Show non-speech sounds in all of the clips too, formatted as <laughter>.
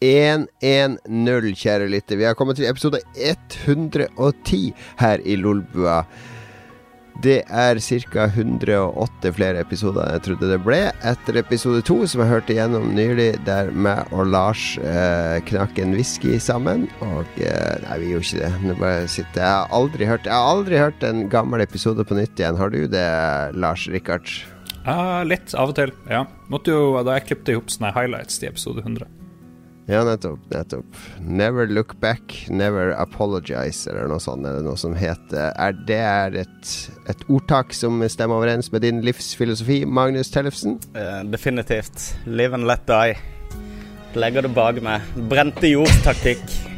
110, kjære lytter. Vi har kommet til episode 110 her i Lolbua. Det er ca. 108 flere episoder enn jeg trodde det ble. Etter episode to, som jeg hørte igjennom nylig, der meg og Lars eh, knakk en whisky sammen. Og eh, Nei, vi gjorde ikke det. Nå bare sitter Jeg har aldri hørt Jeg har aldri hørt en gammel episode på nytt igjen. Har du det, Lars Rikards? Uh, litt av og til. ja Måtte jo, Da jeg klippet ihop sånne highlights til episode 100. Ja, nettopp. nettopp. Never look back, never apologize, eller noe sånt. Eller noe som heter er Det er et, et ordtak som stemmer overens med din livsfilosofi, Magnus Tellefsen? Uh, definitivt. Live and let die. Legger det bak meg. Brente jords-taktikk.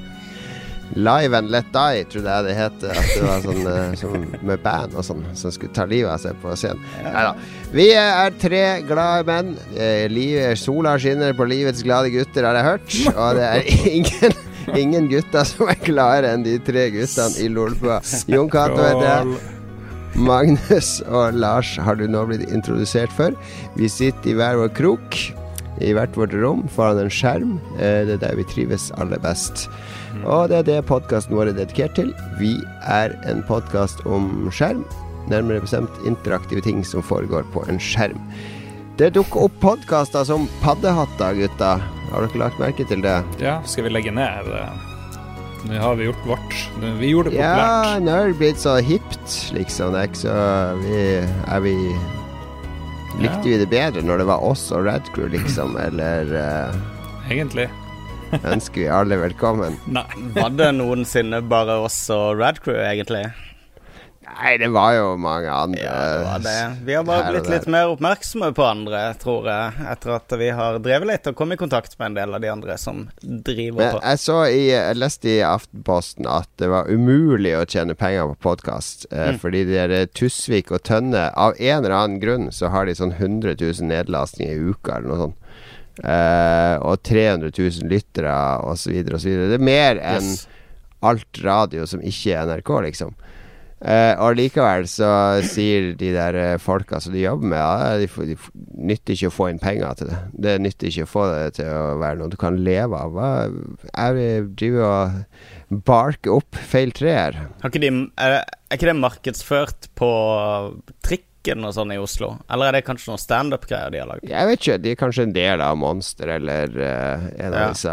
Live and Let Die, trodde jeg det het. At det var sånn uh, som med band og sånn, som skulle ta livet av seg på scenen. Nei da. Vi er tre glade menn. Eh, livet, sola skinner på livets glade gutter, har jeg hørt. Og det er ingen, ingen gutter som er gladere enn de tre guttene i Lolbua. Jon Cato heter jeg. Magnus og Lars har du nå blitt introdusert for. Vi sitter i hver vår krok, i hvert vårt rom, foran en skjerm. Eh, det er der vi trives aller best. Og det er det podkasten vår er dedikert til. Vi er en podkast om skjerm. Nærmere bestemt interaktive ting som foregår på en skjerm. Det dukker opp podkaster som Paddehatter, gutta. Har dere lagt merke til det? Ja, skal vi legge ned? Nå har vi gjort vårt. Vi gjorde det populært. Ja, nå er det blitt så hipt, liksom. Det er ikke så vi, Er vi Likte vi det bedre når det var oss og Radcrew, liksom, eller uh, Egentlig ønsker vi alle velkommen. Nei. var det noensinne bare oss og Radcrew, egentlig? Nei, det var jo mange andre. Ja, det var det. Vi har bare blitt litt mer oppmerksomme på andre, tror jeg, etter at vi har drevet litt og kommet i kontakt med en del av de andre som driver Men på. Jeg så i, jeg leste i Aftenposten at det var umulig å tjene penger på podkast. Eh, mm. Fordi de der Tusvik og Tønne, av en eller annen grunn, så har de sånn 100 000 nedlastninger i uka, eller noe sånt. Uh, og 300 000 lyttere osv. osv. Det er mer enn yes. alt radio som ikke er NRK, liksom. Uh, og likevel så sier de der uh, folka som de jobber med, ja, de, de, nytter ikke å få inn penger til det. Det nytter ikke å få det til å være noe du kan leve av. Jeg driver og barker opp feil treer. er, er ikke det markedsført på trikk? Butikken og sånn i Oslo? Eller er det kanskje noen standup-greier de har lagd? Jeg vet ikke. De er kanskje en del av Monster eller uh, en av disse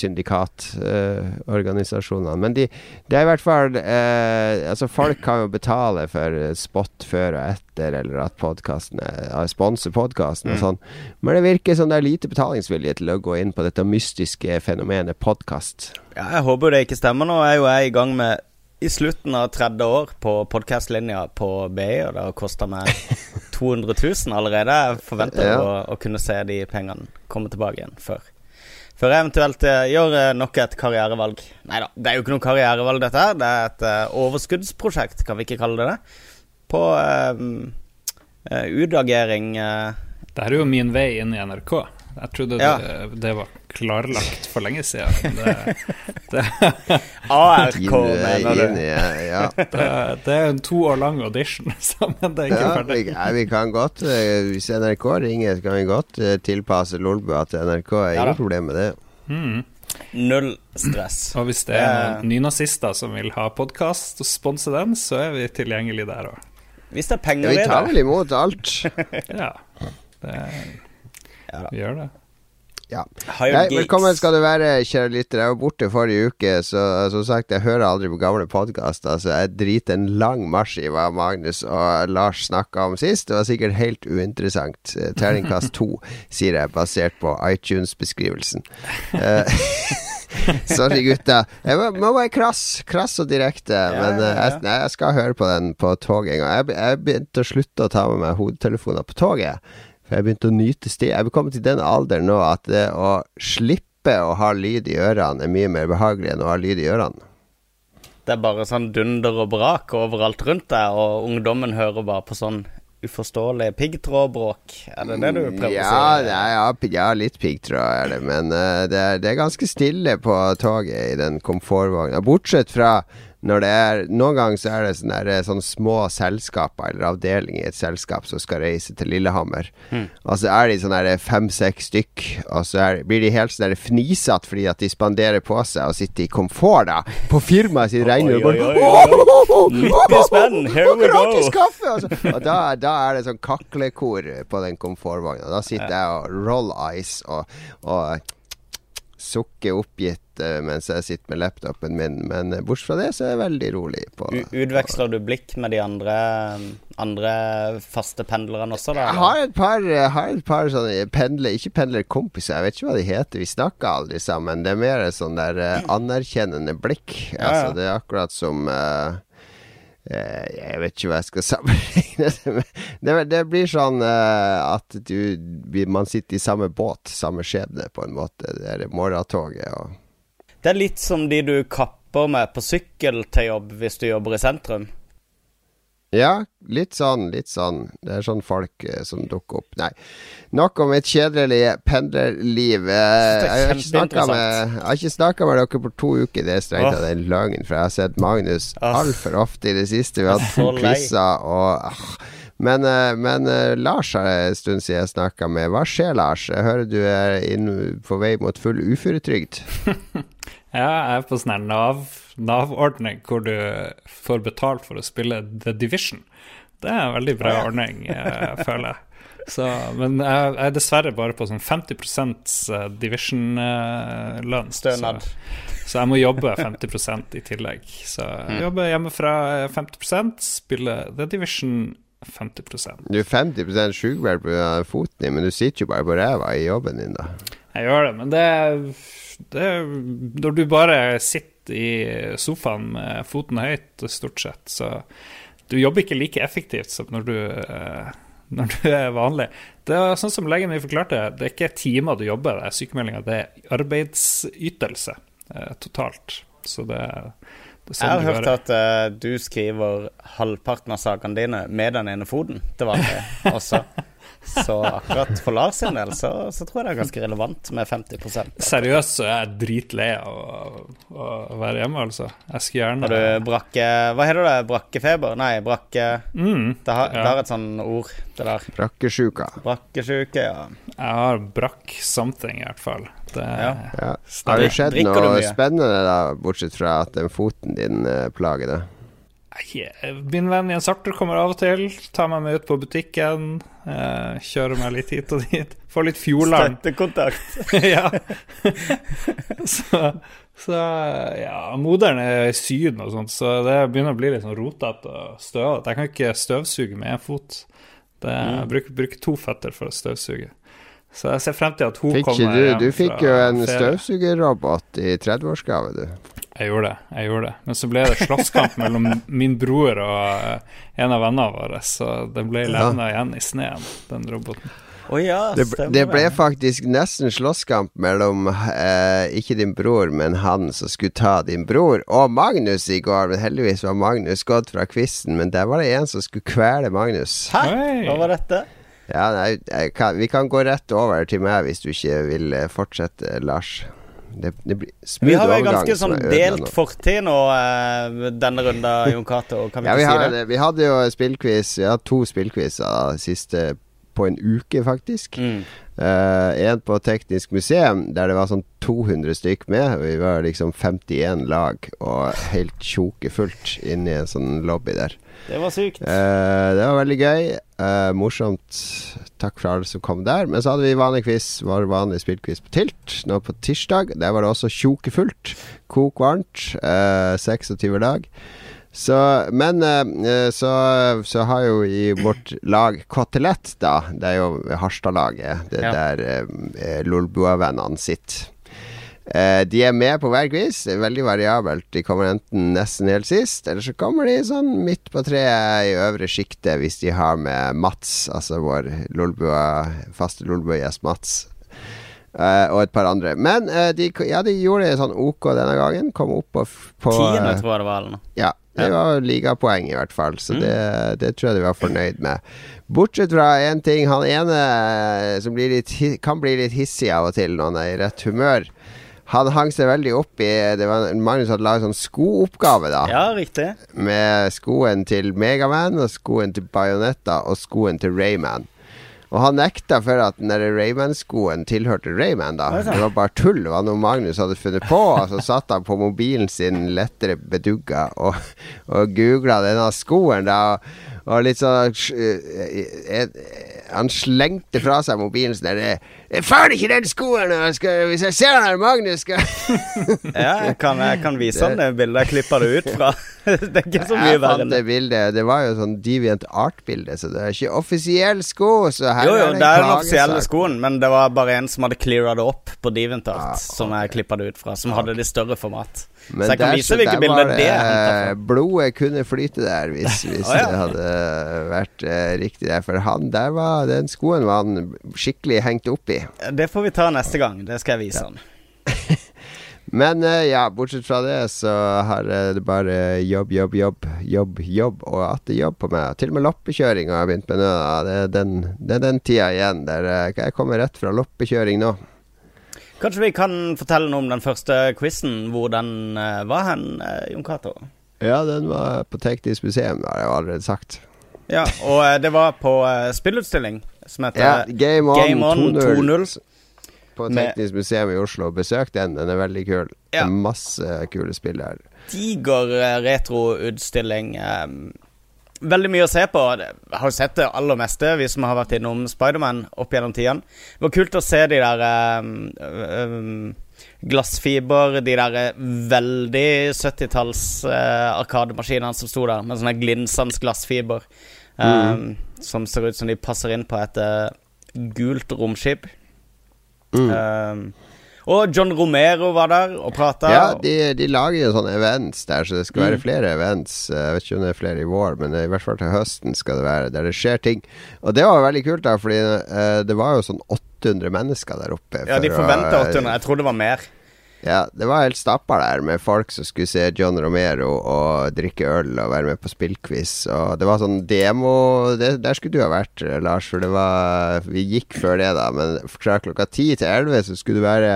syndikatorganisasjonene. Uh, Men de, de, er i hvert fall uh, Altså, folk kan jo betale for spot før og etter, eller at podkastene uh, sponser podkasten og mm. sånn. Men det virker som det er lite betalingsvilje til å gå inn på dette mystiske fenomenet podkast. Ja, jeg håper det ikke stemmer. Nå er jo jeg i gang med i slutten av tredje år på podkastlinja på BI, og det har kosta meg <laughs> 200 000 allerede. Jeg forventer ja. å, å, kunne se de pengene komme tilbake igjen før. Før jeg eventuelt uh, gjør uh, nok et karrierevalg. Nei da, det er jo ikke noe karrierevalg, dette her. Det er et uh, overskuddsprosjekt, kan vi ikke kalle det det. På utagering Det her er jo min vei inn i NRK. Jeg trodde ja. det, det, var klarlagt for lenge siden. <laughs> Det, det <laughs> ARK, mener du? Ja. <laughs> Det, det, er en to år lang audition, men det er ikke ja, ferdig. Vi, vi, kan godt, uh, hvis NRK ringer, så kan vi godt uh, tilpasse Lolbua til NRK. Ingen ja, problem med det. Mm. Null stress. Og hvis det er noen nynazister som vil ha podkast og sponse den, så er vi tilgjengelig der òg. Hvis det er penger i det. Vi tar vel imot alt. ja. Det er ja, Vi gjør det. Ja. Nei, velkommen skal du være, kjære lytter. Jeg var borte forrige uke, så som sagt, jeg hører aldri på gamle podkaster, så jeg driter en lang marsj i hva Magnus og Lars snakka om sist. Det var sikkert helt uinteressant. Eh, terningkast to, sier jeg, basert på iTunes-beskrivelsen. Eh, <laughs> sorry, gutta. Jeg må, må være krass, krass og direkte. Ja, men ja, ja. Jeg, jeg skal høre på den på toget en gang. Jeg, jeg begynte å slutte å ta med meg hodetelefoner på toget. For jeg begynte å nyte stil. Jeg er kommet til den alderen nå at det å slippe å ha lyd i ørene er mye mer behagelig enn å ha lyd i ørene. Det er bare sånn dunder og brak overalt rundt deg, og ungdommen hører bare på sånn uforståelig piggtrådbråk. Er det det du prøver ja, å si? Ja, ja, ja litt piggtråd er det, men uh, det, er, det, er, ganske stille på toget i den komfortvogna. Bortsett fra når det er Noen ganger så er det sånne, der, sånne små selskaper eller avdelinger i et selskap som skal reise til Lillehammer. Mm. Og så er de sånn fem-seks stykk, og så er, blir de helt sånn fnisete fordi at de spanderer på seg og sitter i komfort da på firmaet sitt regner og bare spenn, here we go. Kaffe! Og, så, og da, da er det sånn kaklekor på den komfortvogna. Da sitter jeg og roll ice og, og sukker oppgitt eh, mens jeg sitter med laptopen min. Men eh, bortsett fra det så er jeg veldig rolig. på U- Utveksler du blikk med de andre, andre faste pendlerne også, da? Jeg har et par, jeg har et par sånne pendler, ikke pendlerkompiser, jeg vet ikke hva de heter. Vi snakker aldri sammen. Det er mer sånn der eh, anerkjennende blikk. Ja, Altså, det er akkurat som eh, eh, Jeg vet ikke hva jeg skal <laughs> sammenligne det med. Det, blir sånn eh, at du Man sitter i samme båt, samme skjebne, på en måte. Det er morgentoget og Det er litt som de du kapper med på sykkel til jobb hvis du jobber i sentrum. Ja, litt sånn, litt sånn. Det er sånn folk eh, som dukker opp. Nei. Nok om mitt kjedelige pendlerliv. Eh, jeg, har ikke snakka med, med dere på to uker. Det er strengt tatt en løgn, for jeg har sett Magnus altfor ofte i det siste. Vi har hatt to quizer og ah. Men, eh, men eh, Lars har en stund siden jeg snakka med. Hva skjer, Lars? Jeg hører du er inn på vei mot full uføretrygd. <laughs> Ja, jeg er på sånn her Nav, Nav-ordning hvor du får betalt for å spille The Division. Det er en veldig bra ordning, jeg føler jeg. Så, men jeg, jeg er dessverre bare på sånn 50% Division-lønn. Stønad. Så, så jeg må jobbe 50% i tillegg. Så jeg jobber hjemmefra 50% spiller The Division 50 Du er 50 sjukmeldt pga. foten din, men du sitter jo bare på ræva i jobben din, da. Jeg gjør det, men det, det Når du bare sitter i sofaen med foten høyt, stort sett, så Du jobber ikke like effektivt som når du, eh, når du er vanlig. Det er sånn som legen min forklarte, det er ikke timer du jobber, det er sykemeldinga, det er arbeidsytelse eh, totalt. Så det, det er Jeg sånn har hørt at uh, du skriver halvparten av sakene dine med den ene foten til vanlig <laughs> også. Så akkurat for Lars sin del så, så tror jeg det er ganske relevant med 50 Seriøst så er jeg dritlei av å, å være hjemme, altså. Jeg skulle gjerne Har du brakke Hva heter det? Brakkefeber? Nei, brakke mm, Det har, Ja. det har et sånn ord, det der. Brakkesjuka. Brakkesjuke, ja. Jeg har brakk something, i hvert fall. Det, Ja. Ja. Har det skjedd noe spennende, da, bortsett fra at den foten din eh, plager deg? Min venn Jens Arthur kommer av og til, tar meg med ut på butikken, eh, kjører meg litt hit og dit. Får litt Fjordland. Støttekontakt. <laughs> ja. så, så ja, moderen er i Syden og sånt, så det begynner å bli litt sånn rotete og støvete. Jeg kan ikke støvsuge med én fot. Det, jeg bruker, bruker to føtter for å støvsuge. Så jeg ser frem til at hun Fikk kommer du, hjem du fikk jo en ferie. støvsugerrobot i 30-årsgave, du. Jeg gjorde det. jeg gjorde det Men så ble det slåsskamp <laughs> mellom min bror og eh, en av vennene våre, så den ble levna igjen i sneen, den roboten. Oh, ja, Det, stemmer det ble faktisk nesten slåsskamp mellom eh, ikke din bror, men han som skulle ta din bror, og Magnus i går. Men heldigvis var Magnus gått fra quizen, men der var det en som skulle kvele Magnus. Hæ? Oi. Hva var dette? Ja, nei, jeg kan, Vi kan gå rett over til meg hvis du ikke vil eh, fortsette, Lars. Det, det blir smooth Vi har jo ganske sånn delt fortid nå eh, denne runda, <laughs> Jon Cato. Kan vi Ja, ikke vi si det? det. vi hadde jo spillquiz. Hadde to spillquizer siste på en uke, faktisk. Mm. Eh, en på Teknisk museum, der det var sånn 200 stykk med. Vi var liksom 51 lag, og helt tjokefullt inni en sånn lobby der. Det var sykt. Uh, det var veldig gøy. Uh, morsomt. Takk for alle som kom der. Men så hadde vi vanlig quiz, vår vanlige spillquiz på Tilt nå på tirsdag. Der var det også tjokefullt. Kok varmt. eh, 26 lag. Så, men eh, så, så har jo i vårt lag Kotelett, da Det er jo Harstad-laget. Det Ja. der eh, Lolbua-vennene sitter. Eh, de er med på hver quiz. Veldig variabelt. De kommer enten nesten helt sist, eller så kommer de sånn midt på treet i øvre sjiktet hvis de har med Mats, altså vår Lolbua, faste Lolbua-gjest Mats. Eh, og et par andre. Men uh, de, ja, de gjorde det sånn OK denne gangen. Kom opp på, på Tiende, eh, tror jeg det var. eller noe. ja, det var ligapoeng i hvert fall, så Mm. det, det tror jeg de var fornøyd med. Bortsett fra én ting. Han ene som blir litt, kan bli litt hissig av og til når han er i rett humør. Han hang seg veldig opp i det var, Magnus hadde laget sånn skooppgave, da. Ja, riktig. Med skoen til Megaman, og skoen til Bajonetta og skoen til Rayman. Og han nekta for at den Rayman-skoen tilhørte Rayman, da. Det var bare tull. Det var noe Magnus hadde funnet på. Og så satt han på mobilen sin lettere bedugga og, og googla denne skoen, da. Og litt sånn Han slengte fra seg mobilen sånn der Jeg får ikke den skoen! Skal, hvis jeg ser den her, Magnus skal <laughs> Ja, jeg kan, jeg kan vise han det bildet. Jeg klipper det ut fra. <laughs> Det er ikke så mye Jeg verre fant det det. bildet. Det var jo sånn Deviant Art-bilde, så det er ikke offisiell sko. Så her Jo, jo, er det er den offisielle skoen, men det var bare en som hadde cleara det opp på DeviantArt, Ah, som jeg klippa det ut fra, som hadde det større format. Men så jeg kan der- vise hvilke bilder det er. Blodet kunne flyte der hvis, <laughs> hvis Å, ja. det hadde vært uh, riktig der. For han der var Den skoen var han skikkelig hengt opp i. Det får vi ta neste gang. Det skal jeg vise han. <laughs> Men uh, ja, bortsett fra det så har eh, det bare jobb, jobb, jobb, jobb, jobb og atter jobb på meg. Til og med loppekjøring har jeg begynt med nå. Det er den, det er den tida igjen der jeg kommer rett fra loppekjøring nå. Kanskje vi kan fortelle noe om den første quizen, hvor den eh, var hen, eh, Jon Cato? Ja, den var på Teknisk museum, har jeg allerede sagt. Ja, og eh, det var på spillutstilling som heter Ja, Game On, Game On 2.0 2.0. på Teknisk museum i Oslo. Besøk den, den er veldig kul. Det Ja. er masse kule spill her. diger retroutstilling. Eh, veldig mye å se på. Jeg har jo sett det aller meste, vi som har vært innom Spiderman opp gjennom tidene. Det var kult å se de der um, um, glassfiber, de der eh, veldig 70-talls eh, arkademaskinene som sto der, med sånne glinsende glassfiber. eh, Som ser ut som de passer inn på et uh, gult romskip. Mm. Og John Romero var der og prata. Ja, de, de lager jo sånne events der, så det skal være Mm. flere events. Jeg vet ikke om det er flere i vår, men i hvert fall til høsten skal det være, der det skjer ting. Og det var veldig kult, da, fordi uh, det var jo sånn 800 mennesker der oppe. Ja, de for forventa 800. Jeg tror det var mer. Ja, det var helt stappa der med folk som skulle se John Romero og drikke øl og være med på spillquiz. Og det var sånn demo det, Der skulle du ha vært, eh, Lars, for det var Vi gikk før det, da, men fra klokka ti til elleve så skulle det være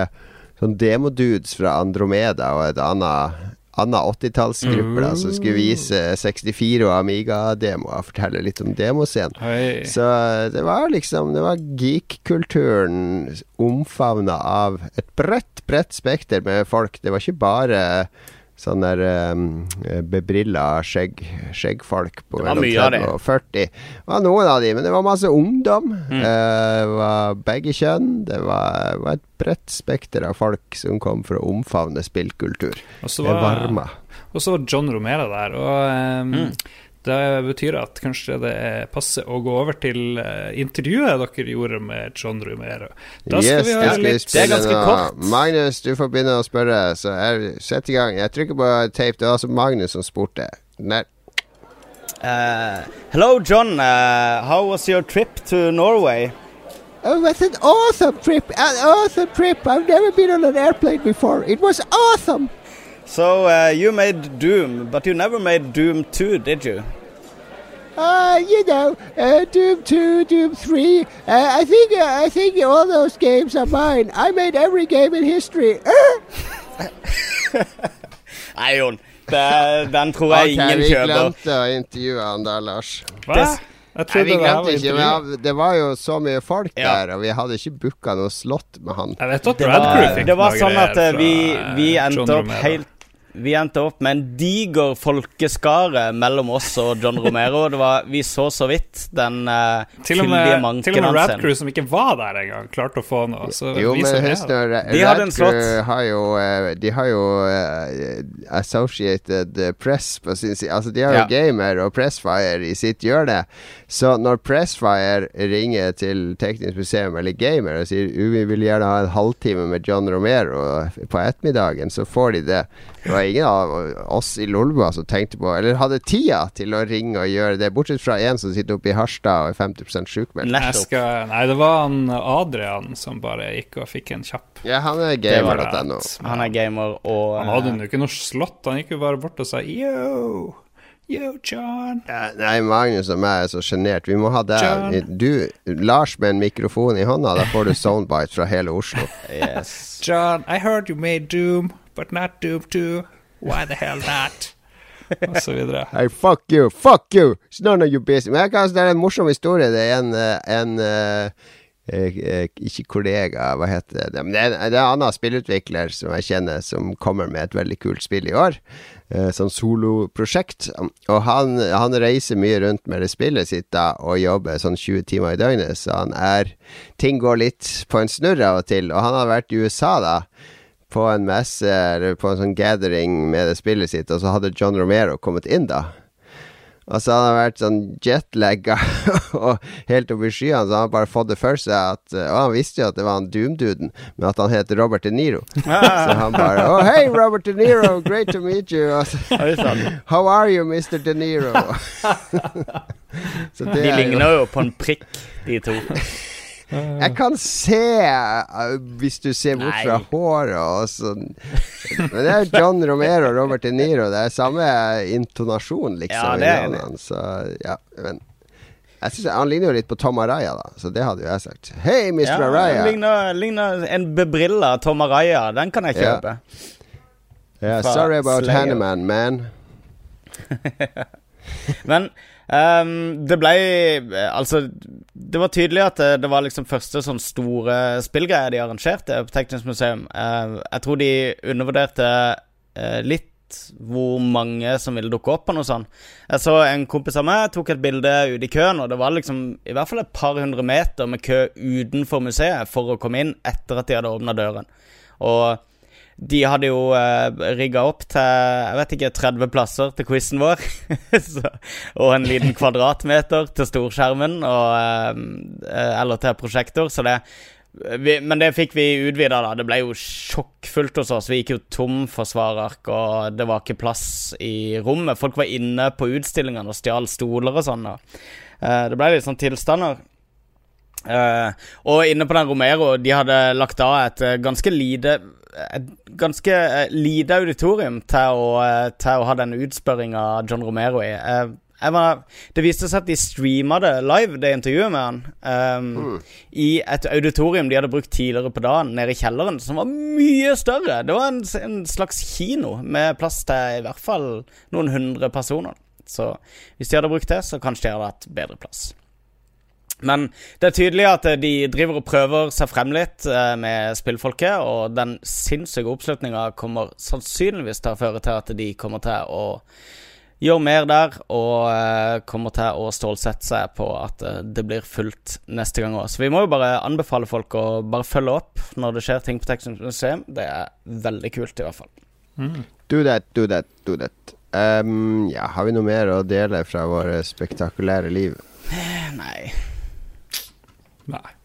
sånn demodudes fra Andromeda og et annet Anna 80-tallsgruppe mm. som skulle vise 64 og Amiga-demoer, fortelle litt om demoscenen. Så det var liksom Det var geek-kulturen omfavna av et bredt, bredt spekter med folk. Det var ikke bare sånn der um, bebrilla skjegg, skjeggfolk på mellom mye av 30 det. og 40. Det var noen av de, men det var masse ungdom. Mm. Uh, det var begge kjønn. Det var, var et bredt spekter av folk som kom for å omfavne spillkultur. Og så Det var, varma. og så var John Romero der, og Um, Mm. Det betyr at kanskje det passer å gå over til eh, intervjuet dere gjorde med John Romero. Da skal Yes, vi det høre skal vi litt Det er ganske kort. Magnus, du får begynne å spørre, så jeg sett i gang. Jeg trykker på tape. Det var altså Magnus som spurte. Der. Uh, hello, John. Uh, how was your trip to Norway? Oh, it was an awesome trip. An awesome trip. I've never been on an airplane before. It was awesome. So uh, you made Doom, but you never made Doom 2, did you? Uh, you know, uh, Doom 2, Doom 3. Uh, I think uh, I think all those games are mine. I made every game in history. <laughs> Nei, Jon. Den tror jeg ingen vi glemte å intervjue han da, Lars. Hva? Jeg Nei, vi det glemte var ikke, men det var jo så mye folk Ja. der, og vi hadde ikke booka noe slott med han. Jeg vet at Det Red var, Crew det var sånn at eh, vi, vi eh, endte opp helt Vi endte opp med en diger folkeskare mellom oss og John Romero. Det var, vi så så vidt den uh, fyldige med, manken til og med hans. Red. Crew, som ikke var der engang, klarte å få noe. Så Jo, men husk nå, De hadde en Red Crew har jo eh, De har jo uh, Associated Press på sin side. Altså, de har jo Ja. Gamer og Pressfire i sitt hjørne. Så når Pressfire ringer til Teknisk museum eller Gamer og sier vi vil gjerne ha en halvtime med John Romero på ettermiddagen, så får de det. Det var ingen av oss i Lolbua som tenkte på Eller hadde tida til å ringe og gjøre det, bortsett fra en som sitter oppe i Harstad og er 50 sjukmeldt. Nei, det var han Adrian som bare gikk og fikk en kjapp. Ja, han er gamer.no. Han er gamer og Han hadde jo ikke noe slott, han gikk jo bare bort og sa yo. Yo, John. Ja, nei, Magnus og meg er så sjenert. Vi må ha deg. Du, Lars med en mikrofon i hånda, da får du soundbite fra hele Oslo. Yes. John, I heard you made Doom, but not Doom 2. Why the hell not? Og så videre. <laughs> Hey, fuck you, fuck you! It's none of your business. Men jeg kan, det er en morsom historie. Det er en, eh, en eh, eh, Ikke kollega, hva heter det? Men det er, det er en annen spillutvikler som jeg kjenner, som kommer med et veldig kult spill i år. Eh, sånn soloprosjekt. Og han, han reiser mye rundt med det spillet sitt da, og jobber sånn 20 timer i døgnet, så han er Ting går litt på en snurr av og til. Og han har vært i USA, da på en messe eller på en sånn gathering med det spillet sitt, og så hadde John Romero kommet inn da. Og så hadde han vært sånn jetlagga <laughs> og helt oppe i skyene, så han hadde bare fått det for seg at Og han visste jo at det var han Doom-duden, men at han heter Robert De Niro. <laughs> Så han bare Oh, hey, Robert De Niro, great to meet you. Og så, <laughs> How are you, Mr. De Niro? så det De er ligner jo på en prikk, de to. Jeg kan se, uh, hvis du ser bort fra håret og sånn Men det er John Romero og Robert De Niro. Det er samme intonasjon, liksom. Ja, det er det. Så ja, men jeg synes Han ligner jo litt på Tom Araya, da. Så det hadde jo jeg sagt. Hei, Mr. Ja, Araya. ligner, ligner en bebrilla Tom Araya. Den kan jeg Ja. kjøpe. Yeah, fra sorry about Slayer. Hanneman, man. <laughs> Men ehm, det ble Altså, det var tydelig at det, det var liksom første sånn store spillgreie de arrangerte på Teknisk museum. Uh, jeg tror de undervurderte uh, litt hvor mange som ville dukke opp på noe sånt. Jeg så en kompis av meg tok et bilde ute i køen, og det var liksom i hvert fall et par hundre meter med kø utenfor museet for å komme inn etter at de hadde åpna døren. Og de hadde jo uh, rigga opp til jeg vet ikke, 30 plasser til quizen vår. <laughs> så, og en liten <laughs> kvadratmeter til storskjermen, og, uh, eller til prosjektor. Så det vi, Men det fikk vi utvida, da. Det ble jo sjokkfullt hos oss. Vi gikk jo tom for svarark, og det var ikke plass i rommet. Folk var inne på utstillingene og stjal stoler og sånn. Eh, det ble litt sånn tilstander. Uh, og inne på den Romero, de hadde lagt av et eh, ganske lite Et ganske eh, lite auditorium til å, eh, til å ha den utspørringa av John Romero i. Eh, var, det viste seg at de streama det live, det intervjuet med han, ehm, i et auditorium de hadde brukt tidligere på dagen, nede i kjelleren, som var mye større. Det var en, en slags kino med plass til i hvert fall noen hundre personer. Så hvis de hadde brukt det, så kanskje de hadde hatt bedre plass. Men det er tydelig at eh, de driver og prøver seg frem litt eh, med spillfolket, og den sinnssyke oppslutninga kommer sannsynligvis til å føre til at de kommer til å gjøre mer der, og eh, kommer til å stålsette seg på at det blir fullt neste gang òg. Så vi må jo bare anbefale folk å bare følge opp når det skjer ting på Texas museum. Det er veldig kult, i hvert fall. Do that, do that, do that. Um, ja, har vi noe mer å dele fra våre spektakulære liv? <sighs> Nei. Nei.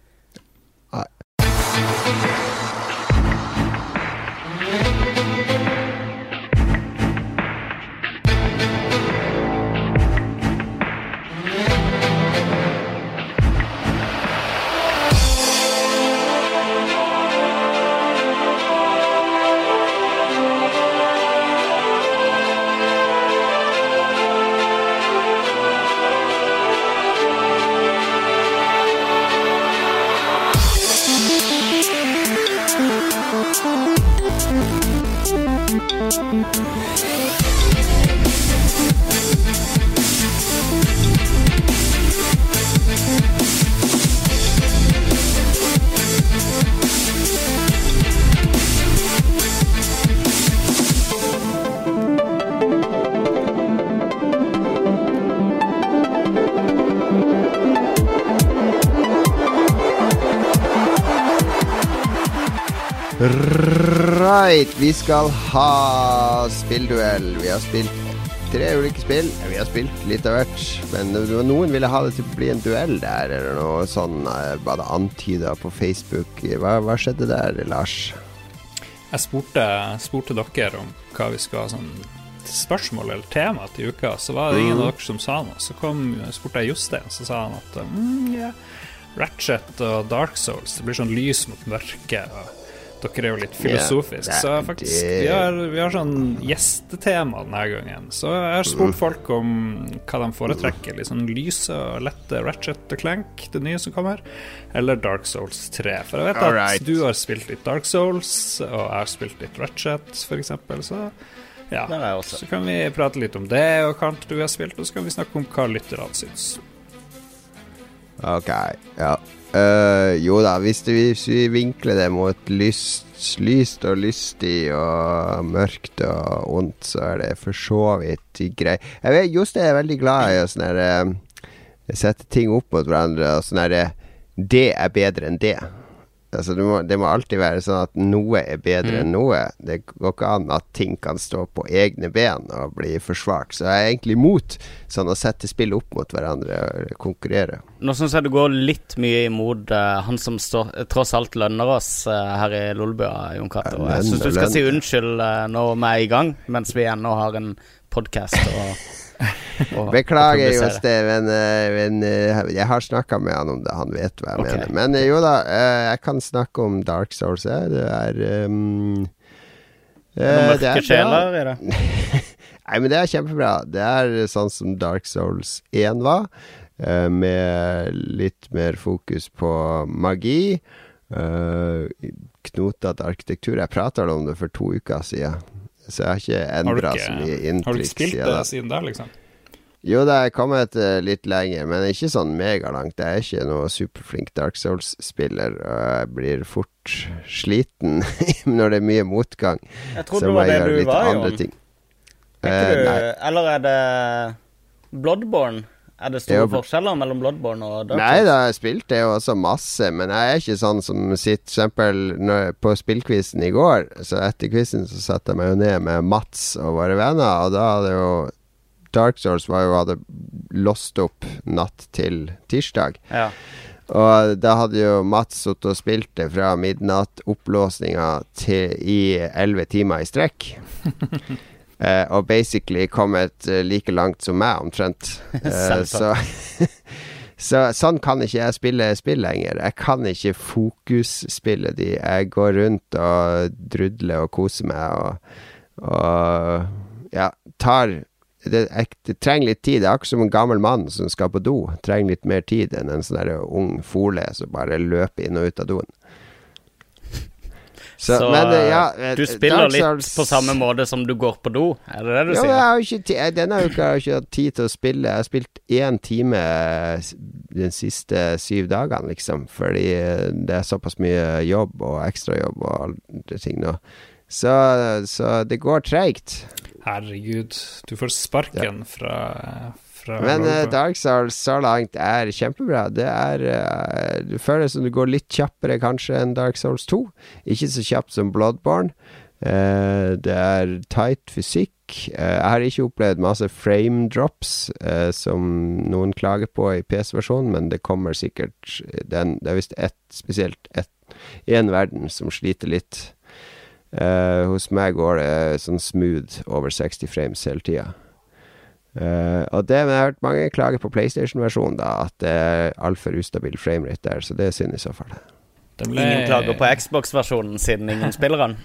Vi skal ha spillduell. Vi har spilt tre ulike spill. Vi har spilt litt av hvert. Men noen ville ha det til å bli en duell der, eller noe sånn. eh, Bare antyda på Facebook. Hva, hva skjedde der, Lars? Jeg spurte, spurte dere om hva vi skal ha sånn spørsmål eller tema til uka, så var det ingen av dere som sa noe. Så kom, spurte jeg Jostein, så sa han at mm, yeah. Ratchet og Dark Souls, det blir sånn lys mot mørke. Og Dere er jo litt filosofisk, yeah, så faktisk vi har, vi har sånn gjestetema denne gangen. Så jeg har spurt Mm. folk om hva de foretrekker. Litt sånn lyse og lette Ratchet og Clank, det nye som kommer, eller Dark Souls 3. For jeg vet at right. du har spilt litt Dark Souls, og jeg har spilt litt Ratchet, f.eks., så ja. Så kan vi prate litt om det, og hva du har spilt, og så kan vi snakke om hva lytterne syns. Ok, ja. Eh, jo da, hvis, det, hvis vi vinkler det mot lyst, lyst og lystig og mørkt og ondt, så er det for så vidt greit. Jeg vet, Jostein er veldig glad i å sånn her, eh, sette ting opp mot hverandre og sånn herre Det er bedre enn det. Altså, det, må, det må alltid være sånn at noe er bedre enn noe. Det går ikke an at ting kan stå på egne ben og bli for svakt. Så jeg er egentlig imot sånn å sette spill opp mot hverandre og konkurrere. Nå syns jeg du går litt mye imot uh, han som står, tross alt lønner oss uh, her i Lolbua, Jon Cato. Ja, Jeg syns du lønner, skal si unnskyld uh, når vi er i gang, mens vi ennå har en podkast <laughs> <laughs> Beklager, jo, Steven. Men, eh, men eh, jeg har snakka med han om det. Han vet hva jeg okay. mener. Men eh, jo da, jeg kan snakke om Dark Souls. eh, Det er um, Noen eh, mørke er sjeler i det. <laughs> Nei, men det er kjempebra. Det er sånn som Dark Souls 1 var, eh, med litt mer fokus på magi. Knotete arkitektur. Jeg prata om det for to uker siden, så jeg har ikke endra så mye inntrykk. har du ikke spilt siden det siden da, liksom? Jo, det er kommet litt lenger, men ikke sånn megalangt. Jeg er ikke noe superflink Dark Souls-spiller, og jeg blir fort sliten <laughs> når det er mye motgang. Jeg trodde det var det du var, Jon. ting. Eh, eller er det Bloodborne? Er det store Jo, forskjeller mellom Bloodborne og Dark Souls? Nei da, jeg spilte jo også masse, men jeg er ikke sånn som For eksempel når, på spillquizen i går. Så etter quizen så satte jeg meg jo ned med Mats og våre venner, og da hadde jo Dark Souls var jo hadde låst opp natt til tirsdag. Ja. Og da hadde jo Mats sittet og spilt det fra midnattopplåsninga til i elleve timer i strekk. <laughs> Eh, og basically kommet eh, like langt som meg, omtrent. <laughs> Eh, så, <laughs> så sånn kan ikke jeg spille spill lenger. Jeg kan ikke fokusspille de. Jeg går rundt og drudler og koser meg og, og ja, tar det, jeg, det trenger litt tid. Det er akkurat som en gammel mann som skal på do. Trenger litt mer tid enn en sånn ung fole som bare løper inn og ut av doen. Så, Så, men, eh, ja, eh, eh, du spiller Dark litt på samme måte som du går på do? Er det det du ja, men sier? jeg har ikke ti- jeg- Denne uka har jeg ikke hatt tid til å spille. Jeg har spilt én time de siste syv dagene, liksom. Fordi det er såpass mye jobb og ekstrajobb og andre ting nå. Så, så det går treigt. Herregud, du får sparken fra, fra Men uh, Dark Souls så langt er kjempebra. Det er uh, Det føles som du går litt kjappere kanskje enn Dark Souls 2. Ikke så kjapt som Bloodborne. Uh, det er tight fysikk. Eh, jeg har ikke opplevd masse frame drops, eh, som noen klager på i PC-versjonen, men det kommer sikkert den, Det er visst ett, spesielt én verden som sliter litt. Eh, hos meg går det sånn smooth over 60 frames hele tida. Eh, og det, men jeg har hørt mange klager på PlayStation-versjonen, da, at det er altfor ustabil framerate der, så det er synd i så fall. Det ble- Ingen klager på Xbox-versjonen siden ingen spiller den.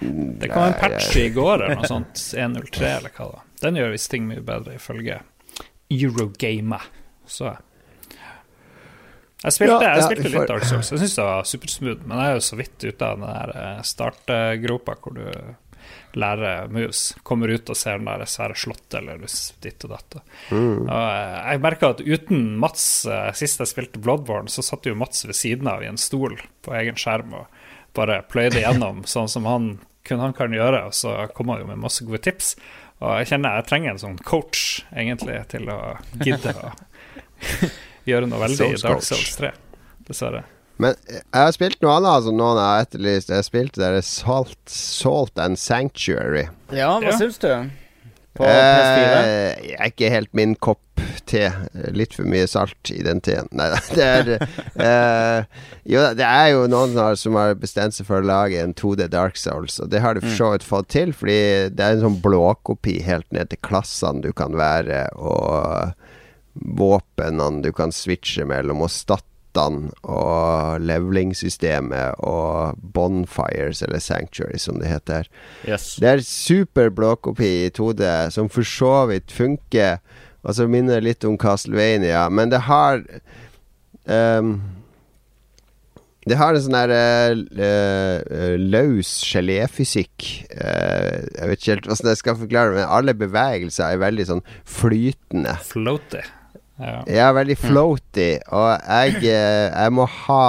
<laughs> Det kom en patch i går eller noe sånt. 1.03 eller hva da. Den gjør visst ting mye bedre, ifølge Eurogamer. Så Jeg spilte, Ja, jeg ja, spilte vi får- litt Dark Souls. Jeg syns det var supersmooth, men jeg er jo så vidt ute av den der eh, startgropa hvor du lærer moves. Kommer ut og ser den der svære slottet eller ditt og datt. Mm. Og eh, jeg merka at uten Mats, eh, sist jeg spilte Bloodborne, så satt jo Mats ved siden av i en stol på egen skjerm og bare pløyde gjennom <laughs> sånn som han kun han kan gjøre, og så kom han jo med masse gode tips. Og jeg kjenner jeg trenger en sånn coach, egentlig, til å gidde å <laughs> gjøre noe veldig i Dark. Souls 3. Dessverre. Men eh, jeg har spilt noe annet som noen har etterlyst. Jeg spilte der Salt, Salt and Sanctuary. Ja, hva Ja. syns du? På PS4? Eh, jeg er ikke helt min kopp te. Litt for mye salt i den teen. Nei da. <laughs> Det er eh, Jo, det er jo noen som har, som har bestemt seg for å lage en 2D Dark Souls, og det har de for så vidt fått til, fordi det er en sånn blåkopi helt ned til klassene du kan være, og våpnene du kan switche mellom, og statter brettene og leveling-systemet og Bonfires, eller Sanctuary, som det heter. Yes. Det er super blåkopi i 2D, som for så vidt funker. Og så minner det litt om Castlevania, men det har um, det har en sånn der uh, løs geléfysikk. Uh, jeg vet ikke helt hvordan jeg skal forklare det, men alle bevegelser er veldig sånn flytende. Floaty. Ja, ja veldig floaty. Og jeg, uh, jeg må ha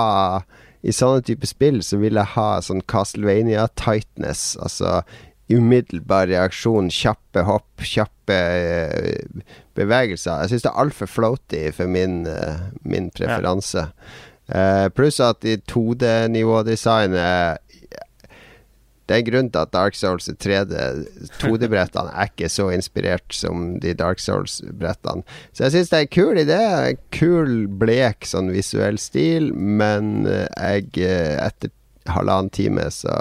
I sånne type spill så vil jeg ha sånn Castlevania-tightness. Altså umiddelbar reaksjon, kjappe hopp, kjappe bevegelser. Jeg syns det er altfor floaty for min, min preferanse. Ja. Uh, pluss at i 2D-nivådesignet Det er grunnen til at Dark Souls 3D 2D-brettene er ikke så inspirert som de Dark Souls-brettene. Så jeg syns det er en kul idé. Kul, blek sånn visuell stil, men jeg etter halvannen time så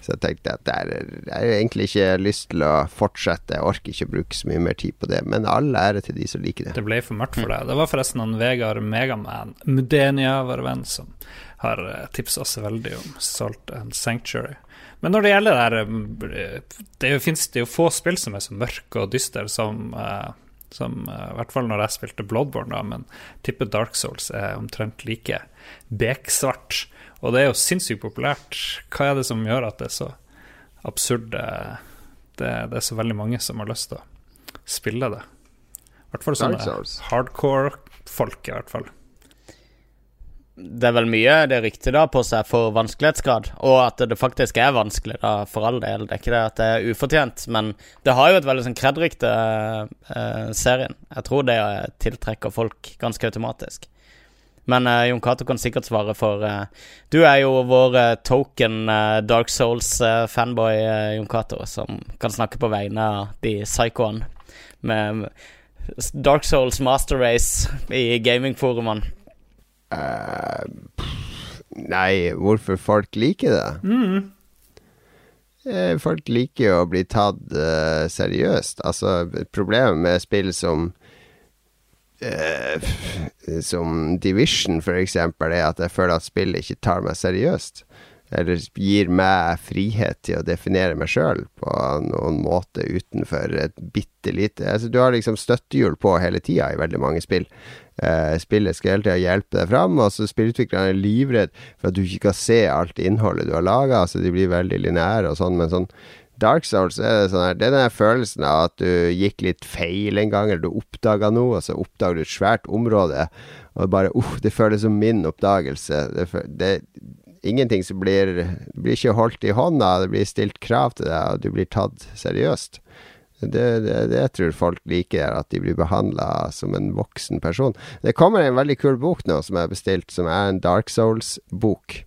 så jeg tenkte at jeg har egentlig ikke lyst til å fortsette. Jeg orker ikke bruke så mye mer tid på det. Men all ære til de som liker det. Det ble for mørkt for deg. Det var forresten han Vegard Megaman Mudenia, vår venn, som har eh, tipsa oss veldig om Salt and Sanctuary. Men når det gjelder det her Det fins jo få spill som er så mørke og dystre som, eh, som eh, I hvert fall når jeg spilte Bloodborne, da, men tipper Dark Souls er omtrent like beksvart. Og det er jo sinnssykt populært. Hva er det som gjør at det er så absurd? Det, det er så veldig mange som har lyst til å spille det. I hvert fall sånne hardcore-folk, i hvert fall. Det er vel mye det er riktig da på seg for vanskelighetsgrad, og at det faktisk er vanskelig, da, for all del. Det er ikke det at det er ufortjent, men det har jo et veldig sånn kredrykte, eh, serien. Jeg tror det tiltrekker folk ganske automatisk. Men eh, Jon Cato kan sikkert svare for eh, Du er jo vår uh, token Dark Souls-fanboy, Jon Cato, som kan snakke på vegne av de psychoene med Dark Souls Master Race i gamingforumene. Nei, hvorfor folk liker det? Mm. Folk liker jo å bli tatt seriøst. Altså, problemet med spill som Uh, som Division, for eksempel, er at jeg føler at spillet ikke tar meg seriøst. Eller gir meg frihet til å definere meg sjøl på noen måte utenfor et bitte lite altså, Du har liksom støttehjul på hele tida i veldig mange spill. Eh, spillet skal hele tida hjelpe deg fram, og så spillutviklerne er livredd for at du ikke kan se alt innholdet du har laga. Altså, de blir veldig lineære og sånn, men sånn Dark Souls er det sånn her Det er den følelsen av at du gikk litt feil en gang, eller du oppdaga noe, og så oppdager du et svært område, og bare uh, Det føles som min oppdagelse. Det, det ingenting som blir blir ikke holdt i hånda, det blir stilt krav til deg, og du blir tatt seriøst. Det, det, det tror folk liker, at de blir behandla som en voksen person. Det kommer en veldig kul bok nå som jeg har bestilt, som er en Dark Souls-bok.